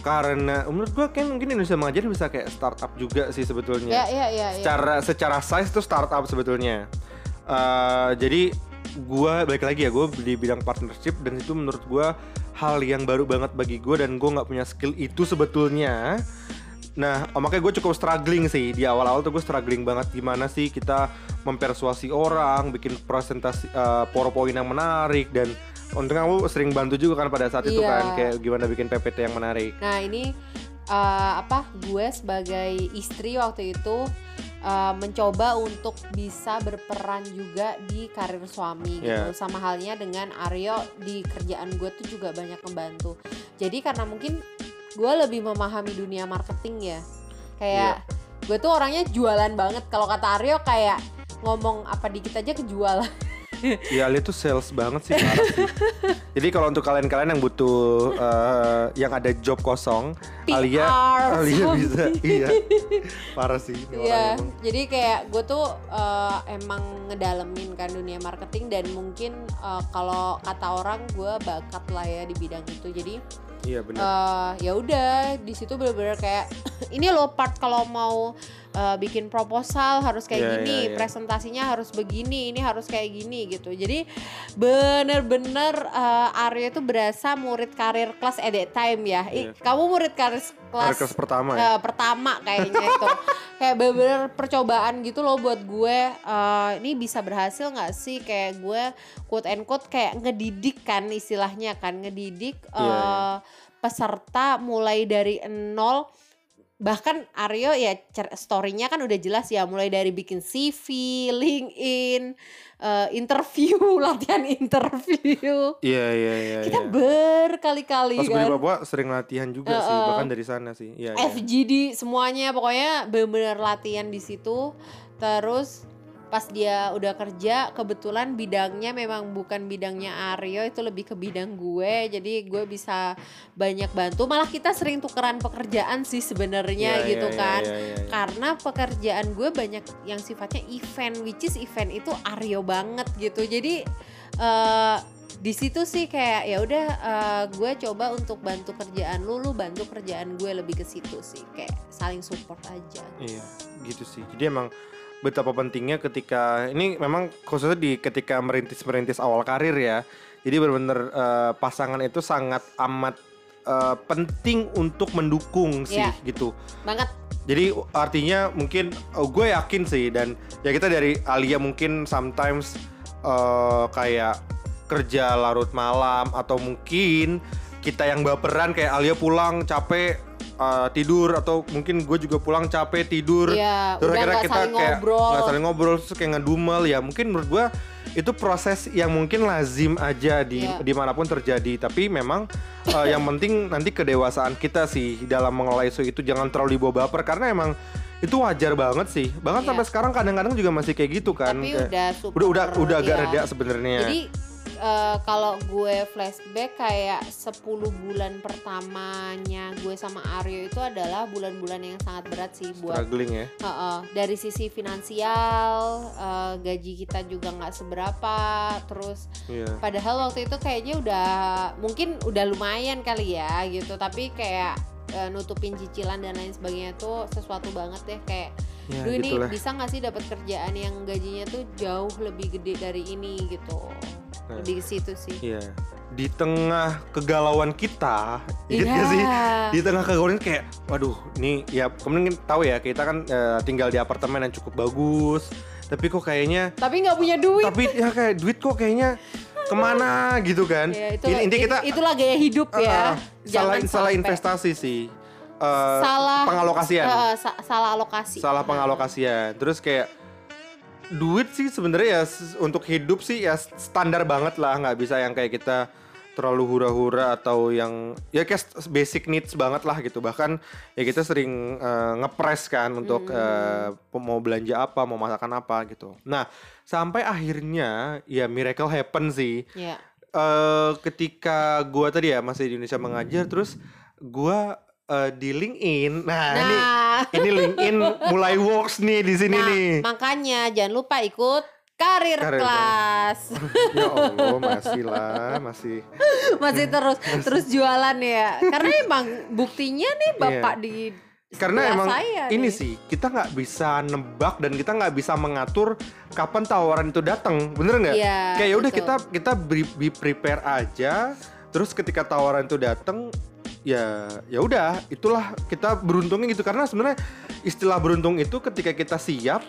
karena menurut gua kan mungkin Indonesia mengajar bisa kayak startup juga sih sebetulnya Ya, ya, ya, ya. secara secara size itu startup sebetulnya Eh, jadi gua balik lagi ya gue di bidang partnership dan itu menurut gua hal yang baru banget bagi gue dan gue nggak punya skill itu sebetulnya nah makanya gue cukup struggling sih di awal-awal tuh gue struggling banget gimana sih kita mempersuasi orang bikin presentasi eh, powerpoint yang menarik dan untungnya kamu sering bantu juga kan pada saat itu Iya. kan kayak gimana bikin PPT yang menarik Nah, ini eh, apa? Gue sebagai istri waktu itu eh, mencoba untuk bisa berperan juga di karir suami gitu. Iya. Sama halnya dengan Aryo di kerjaan gue tuh juga banyak membantu. Jadi karena mungkin gue lebih memahami dunia marketing ya kayak Iya. gue tuh orangnya jualan banget kalau kata Aryo kayak ngomong apa dikit aja kejual Iya, Alia tuh sales banget sih, sih. Jadi kalau untuk kalian-kalian yang butuh eh, yang ada job kosong, Alia PR Alia something. bisa. Iya. Parah sih Iya, jadi kayak gue tuh eh, emang ngedalemin kan dunia marketing dan mungkin eh, kalau kata orang gue bakat lah ya di bidang itu. Jadi Iya benar. eh, ya udah di situ bener-bener kayak ini loh part kalau mau eh, bikin proposal harus kayak Iya, gini, iya, iya. presentasinya harus begini, ini harus kayak gini gitu. Jadi bener-bener eh, Arya itu berasa murid karir kelas at that time ya. Ih, Iya. kamu murid karir kelas kelas pertama ya. Eh, pertama kayaknya itu kayak bener-bener percobaan gitu loh buat gue eh, ini bisa berhasil nggak sih kayak gue quote and quote kayak ngedidik kan istilahnya kan ngedidik Iya, iya. eh, peserta mulai dari nol bahkan Aryo ya story-nya kan udah jelas ya mulai dari bikin CV, LinkedIn, eh, interview, latihan interview. Iya iya iya. Kita iya. berkali-kali Pas gue di kan. Papua sering latihan juga sih, Heeh. bahkan dari sana sih. Iya. iya. FGD semuanya pokoknya bener-bener latihan di situ terus pas dia udah kerja kebetulan bidangnya memang bukan bidangnya Aryo itu lebih ke bidang gue. Jadi gue bisa banyak bantu. Malah kita sering tukeran pekerjaan sih sebenarnya Iya, gitu iya, kan. iya, iya, iya. karena pekerjaan gue banyak yang sifatnya event which is event itu Aryo banget gitu. Jadi eh di situ sih kayak ya udah eh, gue coba untuk bantu kerjaan lu lu bantu kerjaan gue lebih ke situ sih. Kayak saling support aja. Iya, gitu sih. Jadi emang betapa pentingnya ketika ini memang khususnya di ketika merintis-merintis awal karir ya. Jadi benar-benar eh, pasangan itu sangat amat eh, penting untuk mendukung sih Iya. gitu. banget Jadi artinya mungkin oh, gue yakin sih dan ya kita dari Alia mungkin sometimes eh, kayak kerja larut malam atau mungkin kita yang baperan kayak Alia pulang capek eh, tidur atau mungkin gue juga pulang capek tidur. Ya terus akhirnya kita saling kayak ngobrol. nggak saling ngobrol terus kayak ngedumel. Ya mungkin menurut gue itu proses yang mungkin lazim aja di Iya. di mana pun terjadi. Tapi memang eh, yang penting nanti kedewasaan kita sih dalam mengelola isu itu. Jangan terlalu dibawa baper karena emang itu wajar banget sih. Bahkan Iya. sampai sekarang kadang-kadang juga masih kayak gitu kan. Tapi Kayak- udah super udah udah udah agak ya. reda sebenarnya. Jadi eh, kalau gue flashback kayak 10 bulan pertamanya gue sama Aryo itu adalah bulan-bulan yang sangat berat sih buat struggling ya? Heeh, dari sisi finansial eh, gaji kita juga nggak seberapa terus iya. padahal waktu itu kayaknya udah mungkin udah lumayan kali ya gitu tapi kayak eh, nutupin cicilan dan lain sebagainya tuh sesuatu banget deh kayak ya Duh ini gitulah. bisa nggak sih dapat kerjaan yang gajinya tuh jauh lebih gede dari ini? gitu Nah. di situ sih. iya. Di tengah kegalauan kita inget gak sih? Di tengah kegalauan kayak waduh ini ya kemarin tahu ya kita kan eh, tinggal di apartemen yang cukup bagus tapi kok kayaknya tapi nggak punya duit. Tapi ya kayak duit kok kayaknya ke mana gitu kan? Ya, itu Ini- intinya kita itulah gaya hidup eh, ya salah Jangan salah sampai- investasi sih. Eh, salah. pengalokasian. Eh, sa- salah alokasi. Salah pengalokasian. Terus kayak duit sih sebenarnya ya untuk hidup sih ya standar banget lah. Nggak bisa yang kayak kita terlalu hura-hura atau yang ya kayak basic needs banget lah gitu. Bahkan ya kita sering eh, ngepres kan untuk eh, mau belanja apa mau masakan apa gitu. Nah sampai akhirnya ya miracle happen sih. Ya. Eh ketika gua tadi ya masih di Indonesia mengajar terus gua eh, di LinkedIn nah, ini nah ini LinkedIn mulai works nih di sini Nah, nih. makanya jangan lupa ikut karir, Karir kelas. ya Allah, masih lah, masih. Masih terus terus jualan ya. Karena emang buktinya nih Bapak di Karena emang saya ini nih. sih kita nggak bisa nebak dan kita nggak bisa mengatur kapan tawaran itu datang, bener nggak? Iya, Kayak ya udah betul. kita kita be, be prepare aja. Terus ketika tawaran itu datang, ya ya udah itulah kita beruntungnya gitu karena sebenarnya istilah beruntung itu ketika kita siap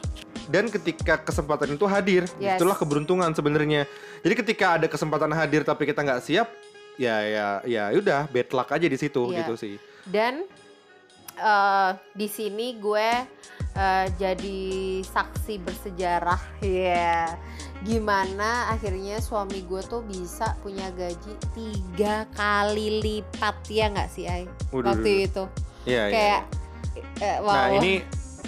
dan ketika kesempatan itu hadir Yes. itulah keberuntungan sebenarnya jadi ketika ada kesempatan hadir tapi kita nggak siap ya ya ya udah bad luck aja di situ Iya. gitu sih dan eh, di sini gue eh, jadi saksi bersejarah ya. Gimana akhirnya suami gue tuh bisa punya gaji tiga kali lipat ya nggak sih Ay Waduh, waktu itu Iya, iya, kayak iya. eh, wow. Nah ini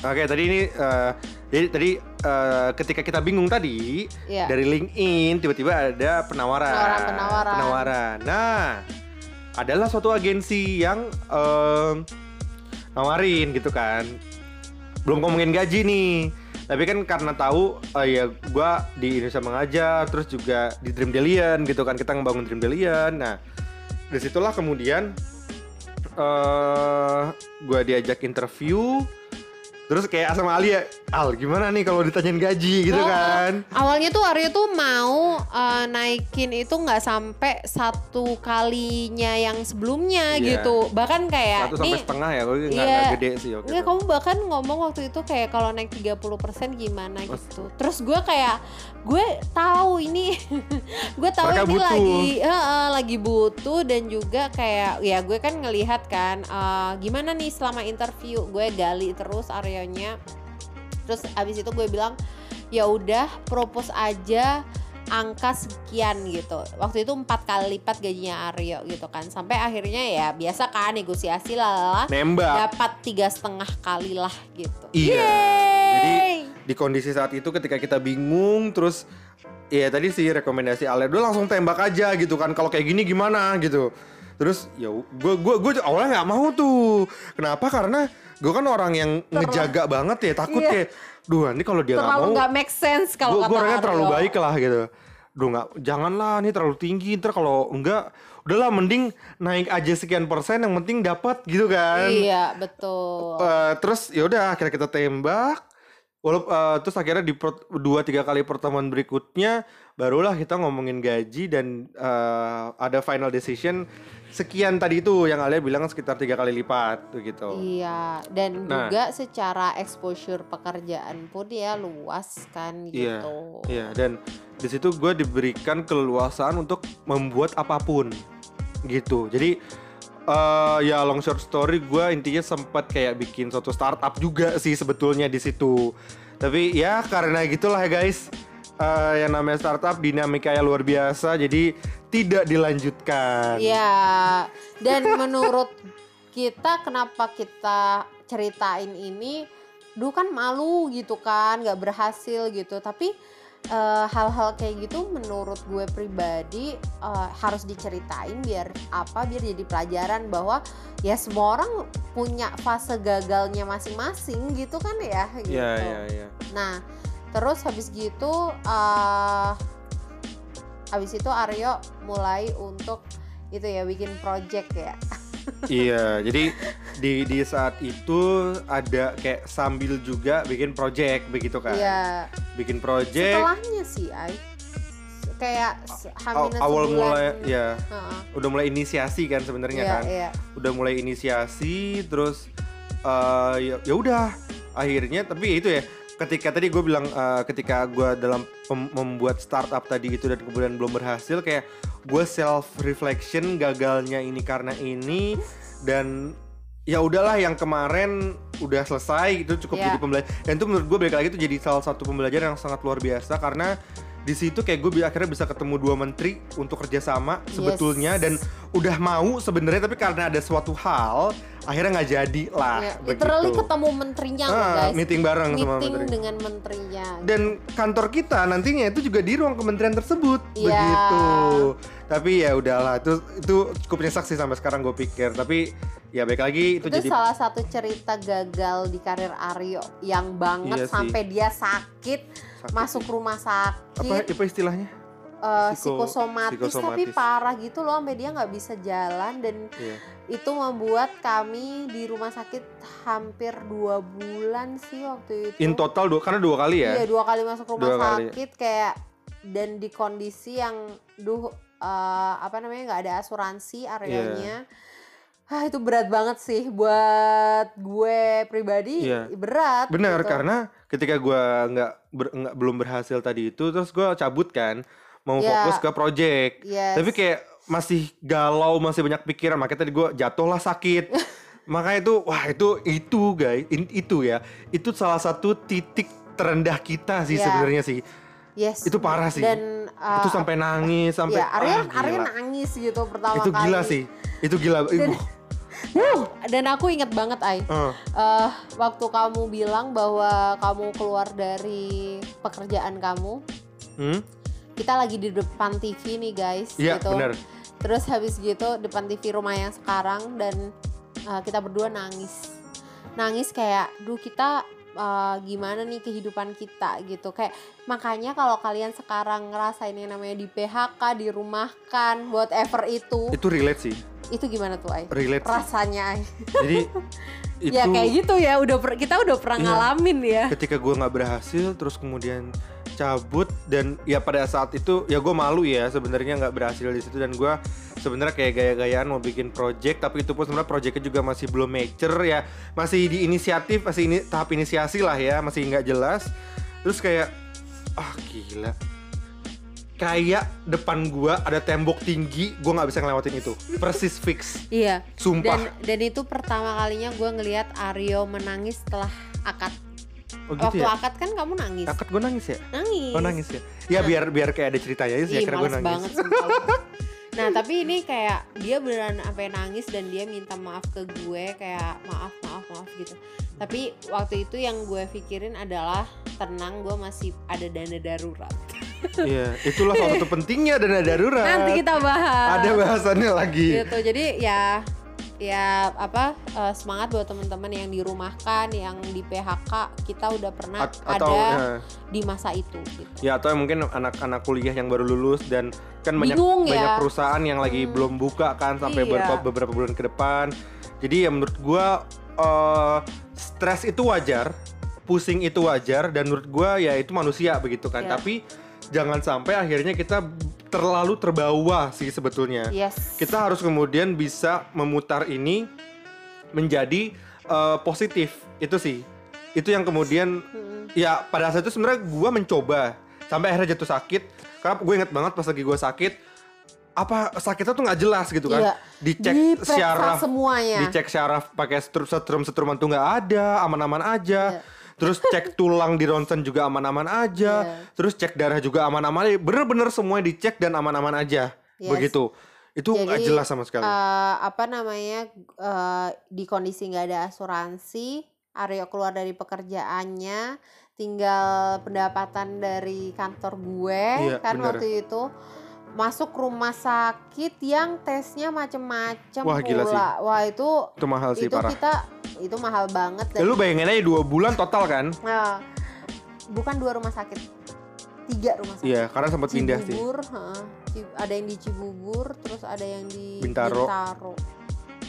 Oke tadi ini eh, jadi tadi eh, ketika kita bingung tadi Iya. dari LinkedIn tiba-tiba ada penawaran. Penawaran-penawaran. Penawaran. Nah, adalah suatu agensi yang em, nawarin gitu kan. Belum ngomongin gaji nih. Tapi kan karena tahu eh, ya gua di Indonesia mengajar terus juga di Dream Delian gitu kan kita ngebangun Dream Delian. Nah, di situlah kemudian eh gua diajak interview Terus kayak sama Ali ya, Al gimana nih kalau ditanyain gaji gitu Oh, kan? Awalnya tuh Aryo tuh mau eh, naikin itu nggak sampai satu kalinya yang sebelumnya Iya. gitu. Bahkan kayak Satu sampai nih setengah ya, kalau nggak Iya. nggak gede sih oke. Enggak, kamu bahkan ngomong waktu itu kayak kalau naik 30% gimana Oh. gitu. Terus gue kayak gue tahu ini gue tahu Mereka ini butuh. lagi eh, eh, lagi butuh dan juga kayak ya gue kan ngelihat kan eh, gimana nih selama interview gue gali terus areanya. Terus abis itu gue bilang ya udah propose aja angka sekian gitu waktu itu empat kali lipat gajinya Aryo gitu kan sampai akhirnya ya biasa kan negosiasi lah Nembak. dapat tiga setengah kali lah gitu. Iya. Jadi Yeay. di kondisi saat itu ketika kita bingung terus ya tadi sih rekomendasi Ale udah langsung tembak aja gitu kan kalau kayak gini gimana gitu. Terus ya gue gue gue awalnya nggak mau tuh. Kenapa? Karena gue kan orang yang ngejaga banget ya takut Iya. kayak duh ini kalau dia nggak terlalu mau nggak make sense kalau gue orangnya terlalu baik lah gitu Duh nggak, janganlah ini terlalu tinggi ntar kalau enggak udahlah mending naik aja sekian persen yang penting dapat gitu kan. Iya betul. Eh, terus ya udah akhirnya kita tembak. Walaupun terus akhirnya di per- dua tiga kali pertemuan berikutnya barulah kita ngomongin gaji dan eh, ada final decision sekian tadi itu yang Alia bilang sekitar tiga kali lipat gitu. Iya dan Nah. juga secara exposure pekerjaan pun ya luas kan Iya, gitu. Iya dan di situ gue diberikan keleluasaan untuk membuat apa pun gitu. Jadi eh ya long short story gue intinya sempat kayak bikin suatu startup juga sih sebetulnya di situ. Tapi ya karena gitulah ya guys. eh, yang namanya startup dinamikanya luar biasa jadi tidak dilanjutkan. Iya dan menurut kita kenapa kita ceritain ini dulu kan malu gitu kan nggak berhasil gitu tapi eh, hal-hal kayak gitu menurut gue pribadi eh, harus diceritain biar apa biar jadi pelajaran bahwa ya semua orang punya fase gagalnya masing-masing gitu kan ya gitu. Iya iya iya. Nah, terus habis gitu eh habis itu Aryo mulai untuk itu ya bikin project ya. Iya, jadi di di saat itu ada kayak sambil juga bikin project begitu kan. Iya. Bikin project Setelahnya sih, Ai. Kayak awal mulai ya Heeh. udah mulai inisiasi kan sebenarnya Iya, kan. iya. Udah mulai inisiasi terus ya ya udah akhirnya tapi ya itu ya ketika tadi gue bilang eh, ketika gue dalam membuat startup tadi itu dan kemudian belum berhasil kayak gue self reflection gagalnya ini karena ini dan ya udahlah yang kemarin udah selesai itu cukup Iya. jadi pembelajaran dan itu menurut gue balik lagi itu jadi salah satu pembelajaran yang sangat luar biasa karena di situ kayak gue akhirnya bisa ketemu dua menteri untuk kerjasama sebetulnya Yes. dan udah mau sebenarnya tapi karena ada suatu hal akhirnya nggak jadi lah Iya, begitu. literally ketemu menterinya Ah, guys. meeting bareng sama Meeting menteri dengan menterinya. dan kantor kita nantinya itu juga di ruang kementerian tersebut Iya. begitu tapi ya udahlah itu itu cukup nyesek sih sampai sekarang gue pikir tapi ya baik lagi itu, itu jadi salah satu cerita gagal di karir Aryo yang banget Iya sih. sampai dia sakit, sakit masuk rumah apa sakit apa istilahnya eh, Psiko- psikosomatis, tapi psikosomatis. parah gitu loh sampai dia nggak bisa jalan dan Iya. itu membuat kami di rumah sakit hampir dua bulan sih waktu itu in total dua karena dua kali ya iya dua kali masuk rumah Dua kali. sakit kayak dan di kondisi yang duh eh, apa namanya nggak ada asuransi areanya Ah itu berat banget sih buat gue pribadi Iya. berat. benar gitu. karena ketika gue nggak ber- belum berhasil tadi itu terus gue cabut kan mau Iya. fokus ke project Yes. tapi kayak masih galau masih banyak pikiran makanya tadi gue jatuh lah sakit makanya itu wah itu itu guys in- itu ya itu salah satu titik terendah kita sih Iya. sebenarnya sih Yes. Itu parah sih. Dan uh, itu sampai nangis sampai ya Arya ah, nangis gitu pertama itu kali. gila sih itu gila Dan- dan aku inget banget Ai. uh, Eh, waktu kamu bilang bahwa kamu keluar dari pekerjaan kamu, hmm? kita lagi di depan TV nih guys, iya gitu. benar Terus habis gitu depan TV rumah yang sekarang dan uh, kita berdua nangis. Nangis kayak, duh kita uh, gimana nih kehidupan kita gitu. Kayak makanya kalau kalian sekarang ngerasain yang namanya di PHK, dirumahkan, whatever itu, itu relate sih itu gimana tuh Ay? relate. Rasanya Ay. jadi itu ya kayak gitu ya, udah per- kita udah pernah Iya. ngalamin ya. ketika gue nggak berhasil terus kemudian cabut dan ya pada saat itu ya gue malu ya sebenarnya nggak berhasil di situ dan gue sebenarnya kayak gaya-gayaan mau bikin project tapi itu pun sebenarnya projectnya juga masih belum mature ya. Masih di inisiatif masih ini tahap inisiasi lah ya masih nggak jelas. Terus kayak ah gila. Kayak depan gua ada tembok tinggi gua nggak bisa ngelewatin itu. Persis fix. Iya. sumpah. Dan dan itu pertama kalinya gue ngelihat Aryo menangis setelah akad. Oh gitu Waktu ya akad kan kamu nangis. akad gue nangis ya Nangis. oh nangis ya ya biar biar kayak ada ceritanya sih Ih, gue males nangis banget. Nah tapi ini kayak dia beneran sampai nangis dan dia minta maaf ke gue kayak maaf maaf maaf gitu. Tapi waktu itu yang gue pikirin adalah tenang gue masih ada dana darurat. Iya, itulah salah satu pentingnya dana darurat. Nanti kita bahas. Ada bahasannya lagi. gitu jadi ya ya apa eh, semangat buat teman-teman yang dirumahkan yang di PHK kita udah pernah At- atau ada ya, di masa itu gitu. ya atau mungkin anak-anak kuliah yang baru lulus dan kan banyak Bingung ya. banyak perusahaan yang lagi Hmm. belum buka kan sampai Iya. beberapa beberapa bulan ke depan. Jadi ya menurut gua eh, stres itu wajar, pusing itu wajar dan menurut gua ya itu manusia begitu kan. Iya. Tapi jangan sampai akhirnya kita terlalu terbawa sih sebetulnya. Yes. kita harus kemudian bisa memutar ini menjadi eh, positif itu sih itu yang kemudian Mm-mm. ya pada saat itu sebenarnya gue mencoba sampai akhirnya jatuh sakit karena gue inget banget pas lagi gue sakit apa sakitnya tuh nggak jelas gitu kan Iya. dicek Diperiksa syaraf semuanya. dicek syaraf pakai setrum setrum setruman tuh nggak ada aman-aman aja Iya. Terus cek tulang di ronsen juga aman-aman aja Iya. terus cek darah juga aman-aman aja. bener-bener semuanya dicek dan aman-aman aja Yes. begitu itu nggak Jadi, jelas sama sekali Eh, apa namanya eh, di kondisi nggak ada asuransi Aryo keluar dari pekerjaannya tinggal pendapatan dari kantor gue Iya, kan bener. waktu itu masuk rumah sakit yang tesnya macem-macem Wah, gila sih. pula wah itu itu mahal sih itu parah. kita itu mahal banget ya, lu bayangin aja dua bulan total kan? Nah, bukan dua rumah sakit tiga rumah sakit. Iya karena sempat pindah sih. Cibubur, ada yang di Cibubur, terus ada yang di Bintaro.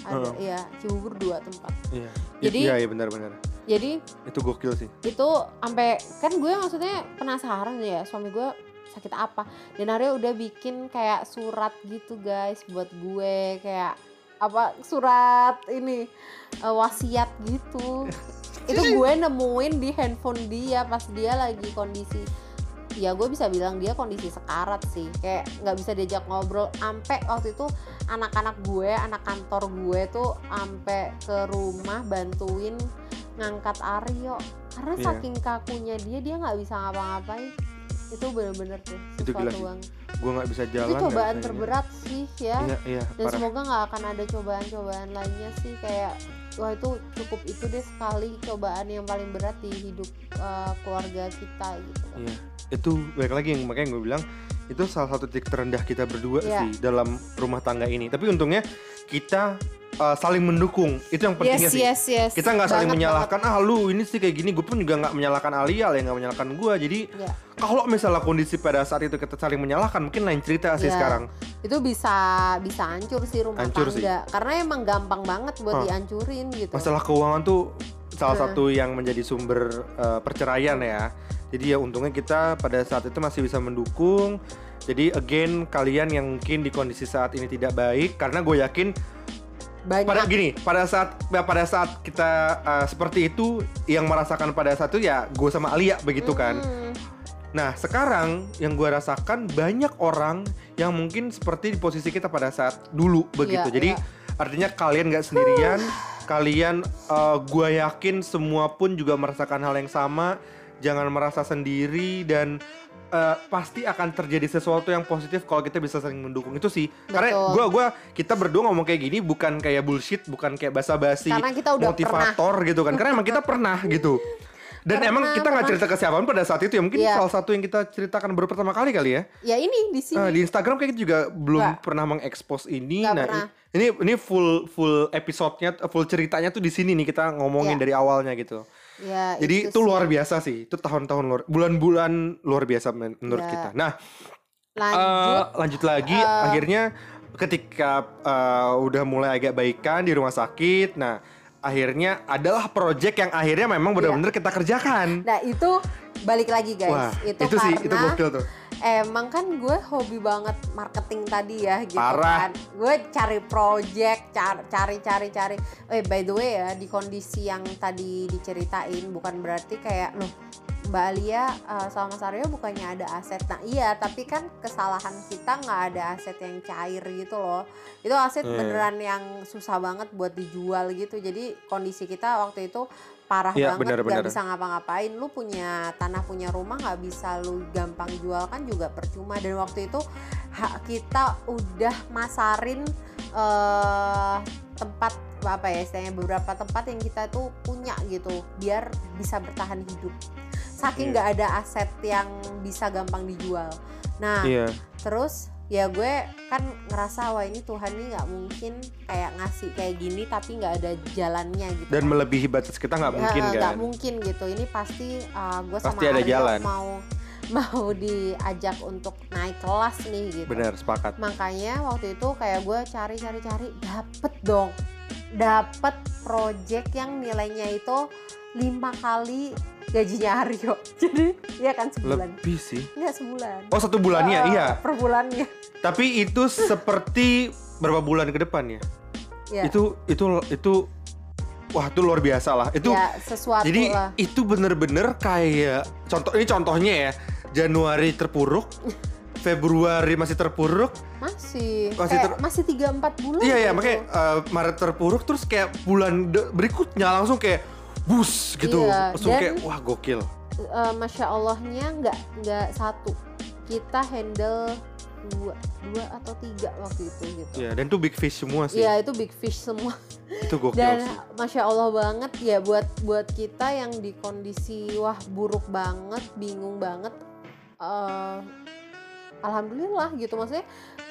Ada, ya Cibubur dua tempat. iya. Jadi- iya iya benar-benar Jadi itu gokil sih. itu sampai kan gue maksudnya penasaran ya suami gue sakit apa. Dan Arya udah bikin kayak surat gitu guys buat gue kayak apa surat ini eh, wasiat gitu. Itu gue nemuin di handphone dia pas dia lagi kondisi ya gue bisa bilang dia kondisi sekarat sih. Kayak nggak bisa diajak ngobrol ampe waktu itu anak-anak gue anak kantor gue tuh ampe ke rumah bantuin ngangkat Aryo. Karena Iya. saking kakunya dia dia nggak bisa ngapa-ngapain itu bener-bener tuh Itu gila sih. gue nggak bisa jalan itu cobaan ini. terberat sih ya iya iya dan parah semoga nggak akan ada cobaan-cobaan lainnya sih kayak wah itu cukup itu deh sekali cobaan yang paling berat di hidup uh, keluarga kita gitu Iya, itu baik lagi yang makanya gue bilang itu salah satu titik terendah kita berdua Iya. sih dalam rumah tangga ini. Tapi untungnya kita uh, saling mendukung. Itu yang pentingnya yes sih. yes yes Kita nggak saling Banget, menyalahkan ah lu ini sih kayak gini. Gue pun juga nggak menyalahkan Alia, Alia nggak menyalahkan gue. Jadi banget. Ya. kalau misalnya kondisi pada saat itu kita saling menyalahkan, mungkin lain cerita sih Iya. sekarang. itu bisa bisa hancur sih rumah Hancur sih. tangga karena emang gampang banget buat Hah. dihancurin gitu Masalah keuangan tuh salah Nah. satu yang menjadi sumber uh, perceraian ya. Jadi ya untungnya kita pada saat itu masih bisa mendukung. Jadi again kalian yang mungkin di kondisi saat ini tidak baik karena gue yakin banyak pada gini pada saat ya pada saat kita uh, seperti itu yang merasakan pada saat itu ya gue sama Alia begitu kan. Hmm, Nah sekarang yang gue rasakan banyak orang yang mungkin seperti di posisi kita pada saat dulu begitu. Iya, Jadi iya. artinya kalian nggak sendirian, kalian uh, gue yakin semua pun juga merasakan hal yang sama. Jangan merasa sendiri dan eh, pasti akan terjadi sesuatu yang positif kalau kita bisa saling mendukung itu sih. Karena Betul. gua gua kita berdua ngomong kayak gini bukan kayak bullshit, bukan kayak basa-basi motivator gitu kan. Karena emang kita pernah gitu. Dan Pernah, emang kita nggak pernah. cerita ke siapa pun pada saat itu ya mungkin Iya. salah satu yang kita ceritakan baru pertama kali kali ya. Ya ini di sini. Eh, di Instagram kayak gitu juga belum Nggak. pernah mengekspos ini. Nggak nah, pernah. ini ini full full episodenya, full ceritanya tuh di sini nih kita ngomongin Iya. dari awalnya gitu. Ya, Jadi itu, sih. luar biasa sih. Itu tahun-tahun luar bulan-bulan luar biasa men- menurut Ya. kita. Nah, Lanjut. eh, lanjut lagi Eh. akhirnya ketika eh, udah mulai agak baikan di rumah sakit. Nah, akhirnya adalah project yang akhirnya memang Iya. benar-benar kita kerjakan. Nah itu balik lagi guys. Wah, itu, itu, sih itu karena gokil tuh. Emang kan gue hobi banget marketing tadi ya gitu Parah. kan. Gue cari project, car- cari cari cari. Eh by the way ya di kondisi yang tadi diceritain bukan berarti kayak loh Mbak Alia eh, sama Mas Aryo bukannya ada aset. Nah iya tapi kan kesalahan kita nggak ada aset yang cair gitu loh. Itu aset Hmm. beneran yang susah banget buat dijual gitu. Jadi kondisi kita waktu itu parah Iya, banget nggak benar. bisa ngapa-ngapain lu punya tanah punya rumah nggak bisa lu gampang jual kan juga percuma dan waktu itu ha- kita udah masarin eh tempat apa ya istilahnya beberapa tempat yang kita tuh punya gitu biar bisa bertahan hidup saking Iya. nggak ada aset yang bisa gampang dijual nah Iya. terus ya gue kan ngerasa wah ini Tuhan nih nggak mungkin kayak ngasih kayak gini tapi nggak ada jalannya gitu Dan kan. melebihi batas kita nggak Ya, mungkin kan. nggak mungkin gitu ini pasti uh, gue sama Pasti ada Aryo jalan. mau mau diajak untuk naik kelas nih gitu Benar, sepakat. makanya waktu itu kayak gue cari cari cari dapet dong dapet project yang nilainya itu lima kali gajinya Aryo jadi ya kan sebulan Lebih sih. Enggak sebulan Oh, satu bulannya, Uh, iya. per bulannya Tapi itu seperti berapa bulan ke depan ya? ya Itu itu itu wah, itu luar biasa lah. Itu ya sesuatu jadi lah itu bener-bener kayak contoh ini contohnya ya. Januari terpuruk, Februari masih terpuruk, masih Masih kayak ter- masih tiga empat bulan Iya ya gitu. makanya uh, Maret terpuruk terus kayak bulan berikutnya langsung kayak bus gitu. Iya, langsung dan- kayak wah gokil. Eh, masya Allahnya nggak nggak satu kita handle dua dua atau tiga waktu itu gitu Iya, dan tuh big fish semua sih. Iya itu big fish semua Itu gokil dan sih. masya Allah banget ya buat buat kita yang di kondisi wah buruk banget bingung banget eh alhamdulillah gitu maksudnya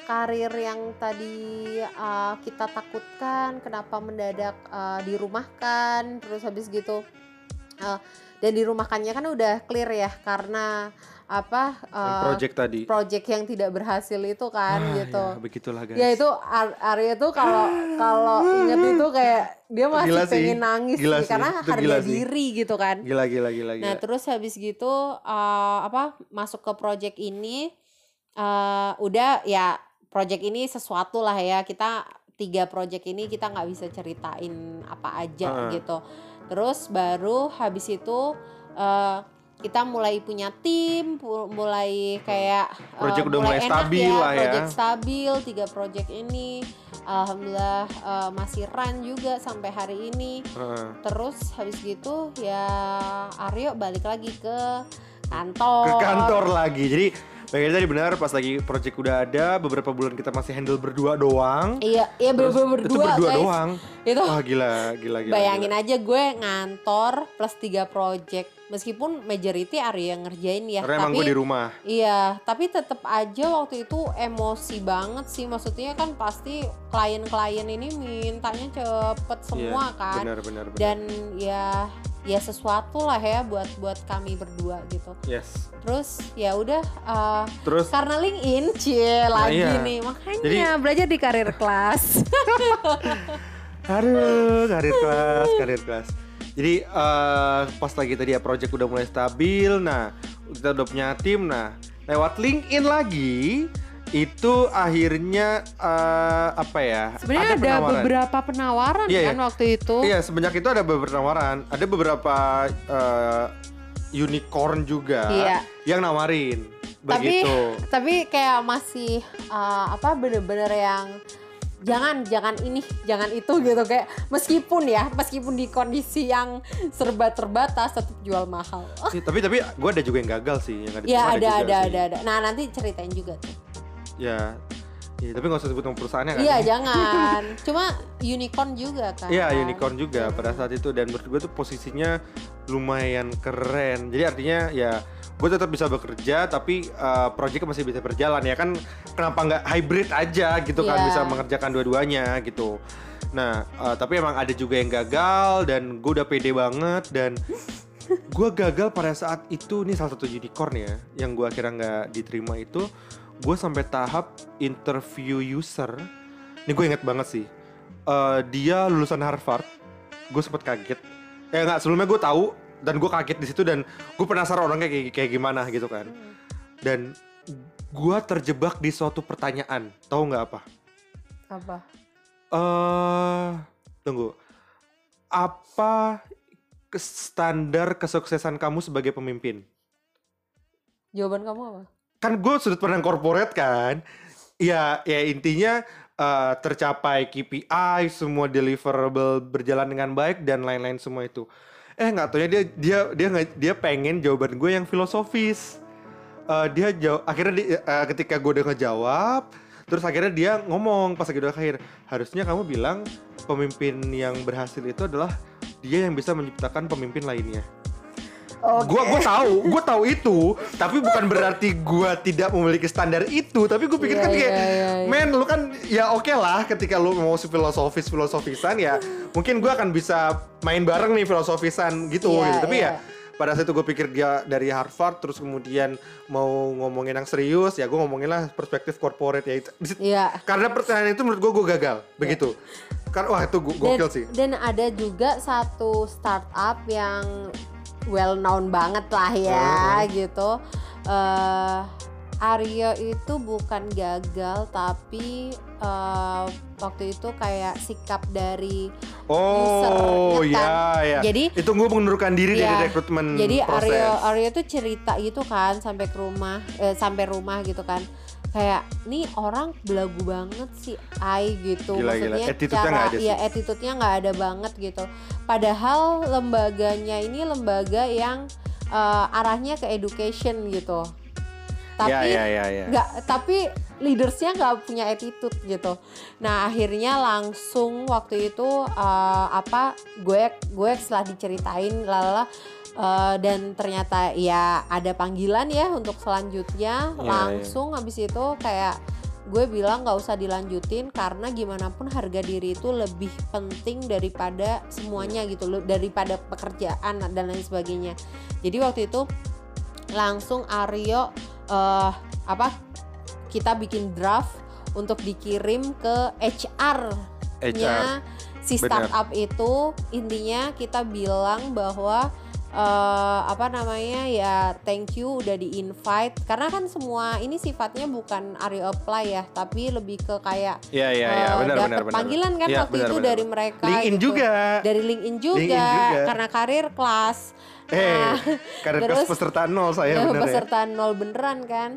karir yang tadi eh, kita takutkan kenapa mendadak eh, dirumahkan terus habis gitu eh, dan dirumahkannya kan udah clear ya karena apa eh, project tadi. project yang tidak berhasil itu kan Ah, gitu Ya, begitulah guys. Ya itu Ar- Arya tuh kalau kalau inget itu kayak dia masih Gila sih. pengen nangis Gila sih, sih. karena Itu harga gila sih. diri gitu kan. Gila gila gila gila. Nah terus habis gitu uh, apa masuk ke project ini uh, udah ya project ini sesuatu lah ya kita tiga project ini kita nggak bisa ceritain apa aja Heeh. gitu. Terus baru habis itu uh, kita mulai punya tim, mulai kayak uh, Project udah mulai enak stabil lah ya. Project stabil, tiga project ini, alhamdulillah uh, masih run juga sampai hari ini. Heeh. Terus habis gitu ya Aryo balik lagi ke kantor. ke kantor lagi. Jadi Bagaimana tadi benar pas lagi project udah ada beberapa bulan kita masih handle berdua doang. Iya, iya Terus berdua itu berdua, berdua guys. doang. Itu Wah gila gila gila. bayangin gila. aja gue ngantor plus tiga project. Meskipun majority Aryo yang ngerjain ya, Karena emang tapi gue di rumah. Iya, tapi tetap aja waktu itu emosi banget sih. Maksudnya kan pasti klien-klien ini mintanya cepet semua Iya, kan. Benar benar benar. Dan ya ya sesuatu lah ya buat buat kami berdua gitu. yes. Terus ya udah eh, Terus karena LinkedIn cie lagi iya. nih. Makanya Jadi- belajar di karir kelas. Aduh, karir kelas, karir kelas. Jadi eh, pas lagi tadi ya project udah mulai stabil, nah kita udah punya tim, nah lewat LinkedIn lagi itu akhirnya eh, apa ya? Sebenarnya ada, penawaran. beberapa penawaran Iya, kan waktu itu. Iya, semenjak itu ada beberapa penawaran, ada beberapa eh, unicorn juga Iya. yang nawarin Tapi- begitu. Tapi kayak masih uh, apa bener-bener yang jangan jangan ini jangan itu gitu kayak meskipun ya meskipun di kondisi yang serba terbatas tetap jual mahal Sih, tapi tapi gue ada juga yang gagal sih yang nggak ya ada ada sih. ada ada nah nanti ceritain juga tuh ya. Ya tapi nggak usah sebut nama perusahaannya kan? Iya jangan. Cuma unicorn juga kan? Iya unicorn juga pada saat itu. Dan menurut gue tuh posisinya lumayan keren. Jadi artinya ya gue tetap bisa bekerja tapi uh, proyeknya masih bisa berjalan. Ya kan kenapa nggak hybrid aja gitu kan? Iya. bisa mengerjakan dua-duanya gitu. Nah uh, tapi emang ada juga yang gagal dan gue udah pede banget. Dan gue gagal pada saat itu nih salah satu unicorn ya yang gue akhirnya nggak diterima itu gue sampai tahap interview user. Ini gue inget banget sih. Eh, dia lulusan Harvard. Gue sempet kaget. Eh nggak sebelumnya gue tahu dan gue kaget di situ dan gue penasaran orangnya kayak kayak gimana gitu kan. Dan gue terjebak di suatu pertanyaan. Tahu nggak apa? Apa? Eh tunggu. Apa standar kesuksesan kamu sebagai pemimpin? Jawaban kamu apa kan gue sudut pandang korporat kan. Ya ya intinya eh, tercapai KPI semua deliverable berjalan dengan baik dan lain-lain semua itu. Eh nggak taunya dia dia dia dia pengen jawaban gue yang filosofis. Eh, dia jawab akhirnya di- eh, ketika gue udah ngejawab terus akhirnya dia ngomong pas lagi udah akhir harusnya kamu bilang pemimpin yang berhasil itu adalah dia yang bisa menciptakan pemimpin lainnya Oke. Gua gua tahu, gua tahu itu, tapi bukan berarti gua tidak memiliki standar itu, tapi gue pikir Iya, kan kayak iya, iya, iya. men lu kan ya oke lah ketika lu mau filosofis filosofisan ya mungkin gua akan bisa main bareng nih filosofisan gitu Iya, gitu. Tapi iya. ya pada saat itu gue pikir dia dari Harvard terus kemudian mau ngomongin yang serius ya gue ngomongin lah perspektif corporate ya itu Iya. karena pertanyaan itu menurut gue gue gagal begitu karena wah itu gu- gokil sih dan ada juga satu startup yang well known banget lah ya gitu. Eh Aryo itu bukan gagal tapi eh, waktu itu kayak sikap dari oh user, ya ya ya Jadi- itu gue mengundurkan diri Iya. dari rekrutmen jadi proses. Aryo Aryo tuh cerita gitu kan sampai ke rumah eh, sampai rumah gitu kan kayak nih orang belagu banget sih Ai gitu Gila, gila. maksudnya Attitude-nya cara nggak ada sih. ya attitude-nya nggak ada banget gitu padahal lembaganya ini lembaga yang eh, arahnya ke education gitu tapi ya ya ya ya nggak tapi leadersnya nggak punya attitude gitu. Nah akhirnya langsung waktu itu eh, apa gue gue setelah diceritain lalala eh, dan ternyata ya ada panggilan ya untuk selanjutnya Iya, langsung habis itu kayak gue bilang nggak usah dilanjutin karena gimana pun harga diri itu lebih penting daripada semuanya gitu loh daripada pekerjaan dan lain sebagainya. Jadi waktu itu langsung Aryo eh apa kita bikin draft untuk dikirim ke HR-nya HR si startup itu intinya kita bilang bahwa eh, apa namanya ya thank you udah di invite karena kan semua ini sifatnya bukan Aryo apply ya tapi lebih ke kayak ya ya ya eh, benar dapet benar benar. panggilan kan Iya, waktu benar, itu benar, dari mereka LinkedIn gitu. juga. Dari LinkedIn juga, LinkedIn juga. karena karir kelas. Eh Nah, karena terus- kelas peserta nol saya ya, benar ya. peserta nol beneran kan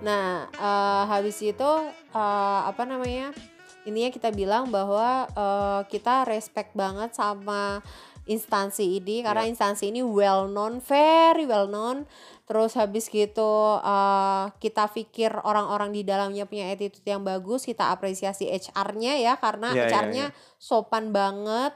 nah eh, habis itu eh, apa namanya intinya kita bilang bahwa eh, kita respect banget sama instansi ini karena Iya. instansi ini well known very well known terus habis gitu eh, kita pikir orang-orang di dalamnya punya attitude yang bagus kita apresiasi HR-nya ya karena Iya, iya, HR-nya sopan banget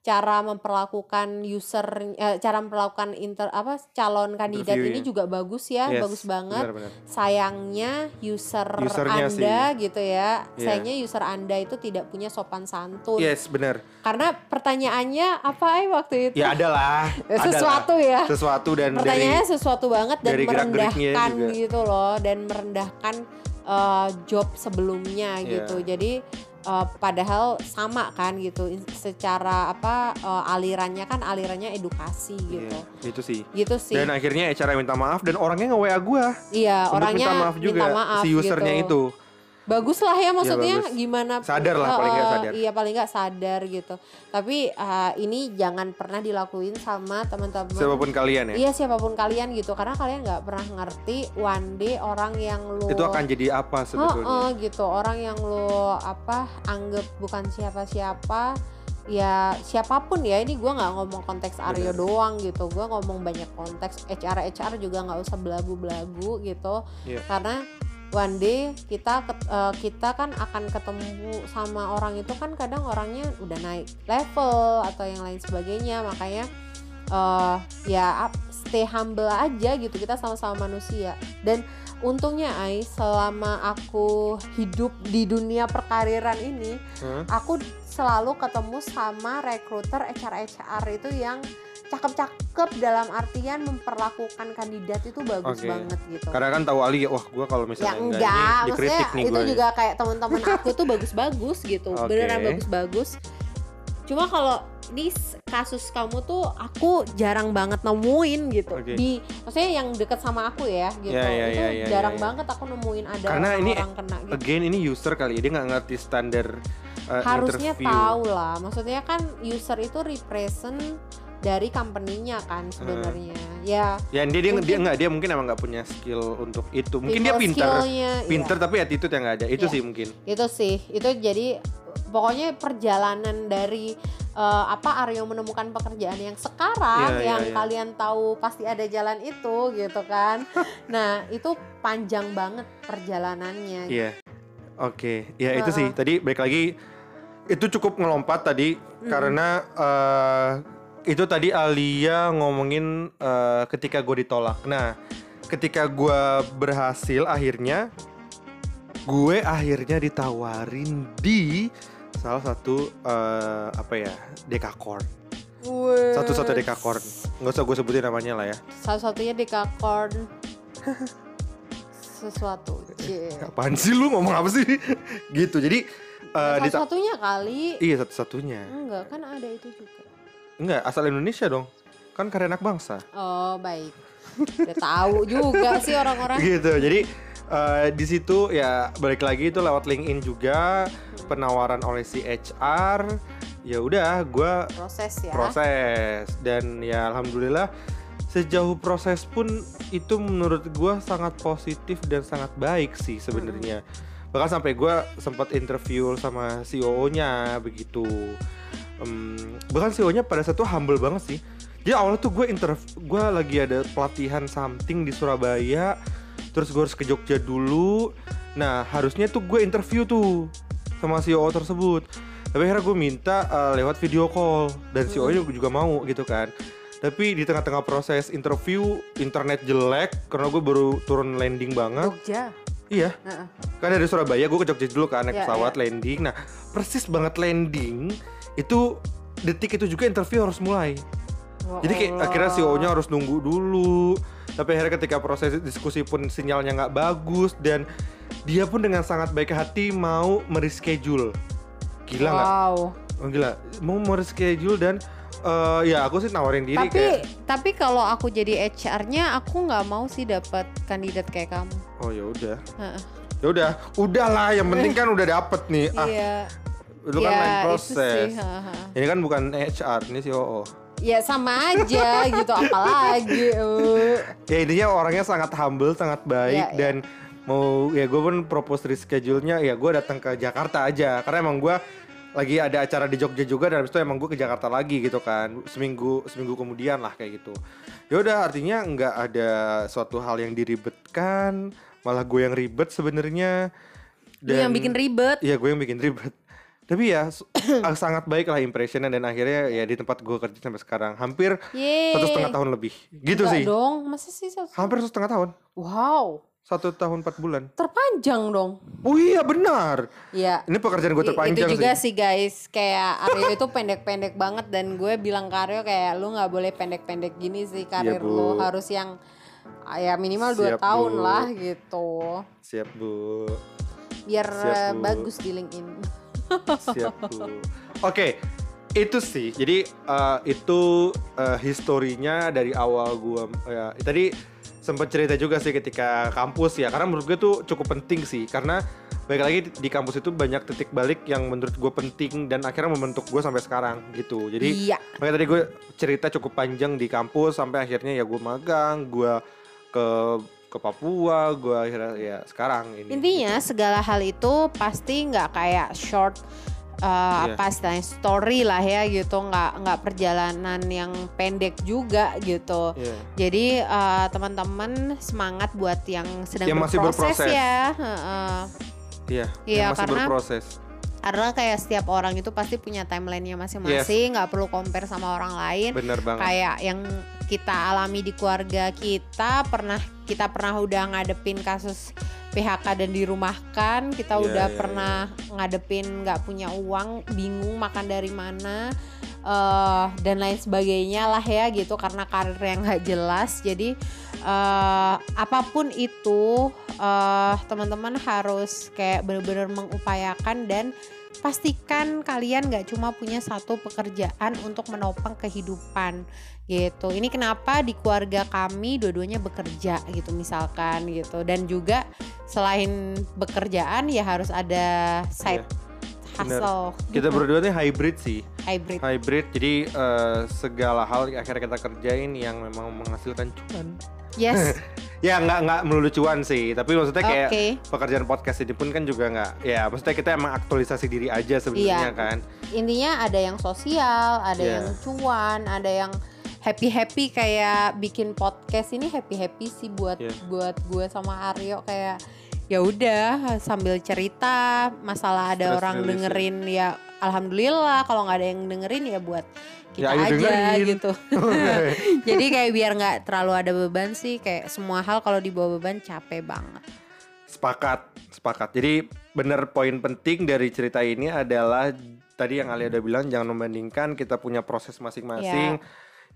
cara memperlakukan user eh, cara memperlakukan inter apa calon kandidat Interview, ini ya. juga bagus ya Yes, bagus banget benar, benar. sayangnya user Usernya anda gitu ya Iya. sayangnya user anda itu tidak punya sopan santun yes benar karena pertanyaannya apa ay waktu itu ya adalah Eh, sesuatu adalah. ya sesuatu dan dari pertanyaannya sesuatu banget dan dari merendahkan gitu loh dan merendahkan eh, job sebelumnya Iya. gitu jadi eh, padahal sama kan gitu. Secara apa eh, alirannya kan alirannya edukasi gitu. Iya, itu sih. Gitu sih. Dan akhirnya HR minta maaf dan orangnya nge WA gua. Iya orangnya minta maaf juga maaf si usernya gitu. itu bagus lah ya maksudnya bagus. gimana Sadar lah, paling nggak sadar. iya paling nggak sadar gitu tapi eh, ini jangan pernah dilakuin sama teman-teman Siapa pun kalian ya. iya siapa pun kalian gitu karena kalian nggak pernah ngerti one day orang yang lo Itu akan jadi apa sebetulnya? Heeh, gitu orang yang lo apa anggap bukan siapa-siapa ya siapa pun ya ini gua nggak ngomong konteks Aryo Bener. doang gitu gua ngomong banyak konteks HR HR juga nggak usah belagu-belagu gitu Iya. karena one day kita eh, kita kan akan ketemu sama orang itu kan kadang orangnya udah naik level atau yang lain sebagainya. Makanya eh ya stay humble aja gitu. Kita sama-sama manusia. Dan untungnya Ai selama aku hidup di dunia perkariran ini Hah? aku selalu ketemu sama rekruter HR HR itu yang cakep-cakep dalam artian memperlakukan kandidat itu bagus Oke. banget gitu Karena kan tahu Ali, wah gua kalau ya misalnya enggak, enggak, ini maksudnya dikritik nih itu gue. juga kayak teman-teman aku tuh bagus-bagus gitu Oke. beneran bagus-bagus cuma kalau di s- kasus kamu tuh aku jarang banget nemuin gitu Oke. di maksudnya yang deket sama aku ya gitu Ya, ya, itu ya, ya, jarang ya, ya. banget aku nemuin ada Karena ini orang kena gitu Again ini user kali ya, dia nggak ngerti standar uh, harusnya interview. tahu lah maksudnya kan user itu represent dari company-nya kan sebenarnya ya Ya dia dia, dia Mungkin- nggak dia mungkin emang nggak punya skill untuk itu. Mungkin dia pinter, skill-nya, iya. tapi attitude yang nggak ada. Itu Iya. sih mungkin. itu sih itu jadi pokoknya perjalanan dari eh, apa Aryo menemukan pekerjaan yang sekarang Iya, iya, yang iya. kalian tahu pasti ada jalan itu gitu kan nah itu panjang banget perjalanannya Iya. Oke, ya itu Heeh. sih. Tadi balik lagi itu cukup ngelompat tadi karena eh, itu tadi Alia ngomongin eh, ketika gue ditolak. Nah, ketika gue berhasil akhirnya gue akhirnya ditawarin di salah satu eh, apa ya dekakorn. Satu-satu dekakorn. Nggak usah gue sebutin namanya lah ya. Satu-satunya dekakorn. Sesuatu Cie. apaan sih lu? Ngomong apa sih? Gitu. Jadi eh, dita- satu-satunya kali. Iya satu-satunya. Enggak kan ada itu juga Enggak, asal Indonesia dong. Kan karya anak bangsa. oh baik udah tahu juga sih orang-orang Gitu. Jadi eh, di situ ya balik lagi itu lewat LinkedIn juga penawaran oleh si HR. Ya udah, gua proses ya proses dan ya alhamdulillah sejauh proses pun itu menurut gua sangat positif dan sangat baik sih sebenarnya. Bahkan sampai gua sempat interview sama CEO-nya begitu. Em, bahkan CEO-nya pada saat itu humble banget sih. Jadi awalnya tuh gue interview, gue lagi ada pelatihan something di Surabaya, terus gue harus ke Jogja dulu. Nah harusnya tuh gue interview tuh sama CEO tersebut. Tapi akhirnya gue minta eh, lewat video call dan CEO-nya juga mau gitu kan. Tapi di tengah-tengah proses interview internet jelek karena gue baru turun landing banget. Jogja Iya, Heeh. kan dari Surabaya gue ke Jogja dulu kan naik Ya, pesawat landing. Nah persis banget landing itu detik itu juga interview harus mulai. Jadi kayak Allah. akhirnya CEO-nya harus nunggu dulu. Tapi akhirnya ketika proses diskusi pun sinyalnya nggak bagus dan dia pun dengan sangat baik hati mau mereschedule. Gila nggak? Wow. Oh, gila. Mau mereschedule dan eh, ya aku sih nawarin diri Tapi kayak tapi kalau aku jadi HR-nya aku nggak mau sih dapat kandidat kayak kamu. oh ya udah. Ya udah, udahlah yang penting kan udah dapet nih. Ah, Iya. Itu kan Ya, lain itu proses. sih. Ini kan bukan HR, ini CEO. Ya sama aja gitu apalagi. eh. Ya intinya orangnya sangat humble, sangat baik Iya, iya. dan mau ya gue pun propose reschedule-nya ya gue datang ke Jakarta aja karena emang gue lagi ada acara di Jogja juga dan habis itu emang gue ke Jakarta lagi gitu kan seminggu seminggu kemudian lah kayak gitu ya udah artinya nggak ada suatu hal yang diribetkan malah gue yang ribet sebenarnya Lu yang bikin ribet. Iya gue yang bikin ribet tapi ya sangat baik lah impressionnya dan akhirnya ya di tempat gue kerja sampai sekarang hampir Yeay. satu setengah tahun lebih gitu Enggak sih dong, masa sih satu? hampir satu setengah tahun Wow, satu tahun empat bulan terpanjang dong. oh iya benar Iya. ini pekerjaan gue terpanjang itu juga sih sih. guys kayak Aryo itu pendek-pendek banget dan gue bilang ke Aryo kayak lu nggak boleh pendek-pendek gini sih karir Iya, Bu. lu harus yang ah, ya minimal dua tahun Bu. lah gitu siap bu biar Siap, eh, Bu. bagus di LinkedIn siap bu. Oke itu sih. Jadi eh, itu eh, historinya dari awal gue ya tadi sempat cerita juga sih ketika kampus ya. Karena menurut gue tuh cukup penting sih. Karena baik lagi di, di kampus itu banyak titik balik yang menurut gue penting dan akhirnya membentuk gue sampai sekarang gitu. Jadi Iya. makanya tadi gue cerita cukup panjang di kampus sampai akhirnya ya gue magang gue ke ke Papua gue akhirnya ya sekarang ini Intinya segala hal itu pasti nggak kayak short uh, Iya. apa istilahnya story lah ya gitu, nggak nggak perjalanan yang pendek juga gitu. Iya. Jadi uh, teman-teman semangat buat yang sedang Yang masih berproses, berproses. ya. Heeh. Iya, Iya, yang masih karena- berproses. Karena kayak setiap orang itu pasti punya timelinenya masing-masing, nggak perlu compare sama orang lain. Bener banget. kayak yang kita alami di keluarga kita pernah kita pernah udah ngadepin kasus PHK dan dirumahkan. Kita Iya, udah iya, pernah ngadepin nggak punya uang bingung makan dari mana eh dan lain sebagainya lah ya gitu karena karir yang nggak jelas. Jadi eh apa pun itu eh teman-teman harus kayak bener-bener mengupayakan dan pastikan kalian nggak cuma punya satu pekerjaan untuk menopang kehidupan gitu. Ini kenapa di keluarga kami dua-duanya bekerja gitu misalkan gitu. Dan juga selain bekerjaan ya harus ada side Iya, Kita berdua nih hybrid sih. hybrid. Hybrid jadi eh, segala hal yang akhirnya kita kerjain yang memang menghasilkan cuan. Yes. Ya nggak nggak melulu cuan sih, tapi maksudnya kayak Oke. pekerjaan podcast ini pun kan juga nggak ya maksudnya kita emang aktualisasi diri aja sebenarnya Iya. kan. Intinya ada yang sosial, ada Iya. yang cuan, ada yang happy happy kayak bikin podcast ini happy happy sih buat Iya. buat gue sama Aryo kayak ya udah sambil cerita masalah ada Stress orang release dengerin ya alhamdulillah kalau nggak ada yang dengerin ya buat kita Ya, aja dengerin. gitu jadi kayak biar nggak terlalu ada beban sih kayak semua hal kalau dibawa beban capek banget Sepakat, sepakat. Jadi bener poin penting dari cerita ini adalah tadi yang Alia udah bilang jangan membandingkan kita punya proses masing-masing.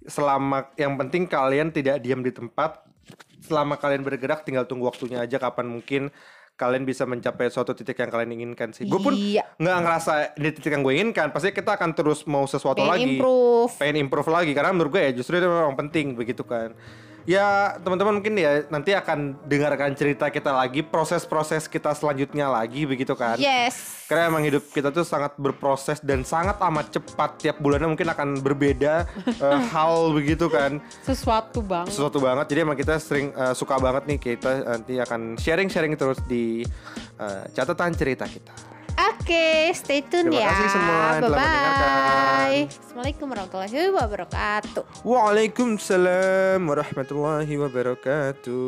Selama yang penting kalian tidak diam di tempat. Selama kalian bergerak tinggal tunggu waktunya aja kapan mungkin kalian bisa mencapai suatu titik yang kalian inginkan sih. Gue pun iya nggak ngerasa di titik yang gue inginkan. Pasti kita akan terus mau sesuatu pengen lagi improve pengen improve lagi karena menurut gue ya justru itu memang penting begitu kan ya teman-teman mungkin ya nanti akan dengarkan cerita kita lagi proses-proses kita selanjutnya lagi begitu kan? Yes. Karena emang hidup kita tuh sangat berproses dan sangat amat cepat. Tiap bulannya mungkin akan berbeda eh, hal begitu kan? Sesuatu banget. Sesuatu banget. Jadi emang kita sering eh, suka banget nih kita nanti akan sharing-sharing terus di eh, catatan cerita kita Oke, stay tune Terima ya. kasih semua mendengarkan. Bye-bye. Assalamualaikum warahmatullahi wabarakatuh. Waalaikumsalam warahmatullahi wabarakatuh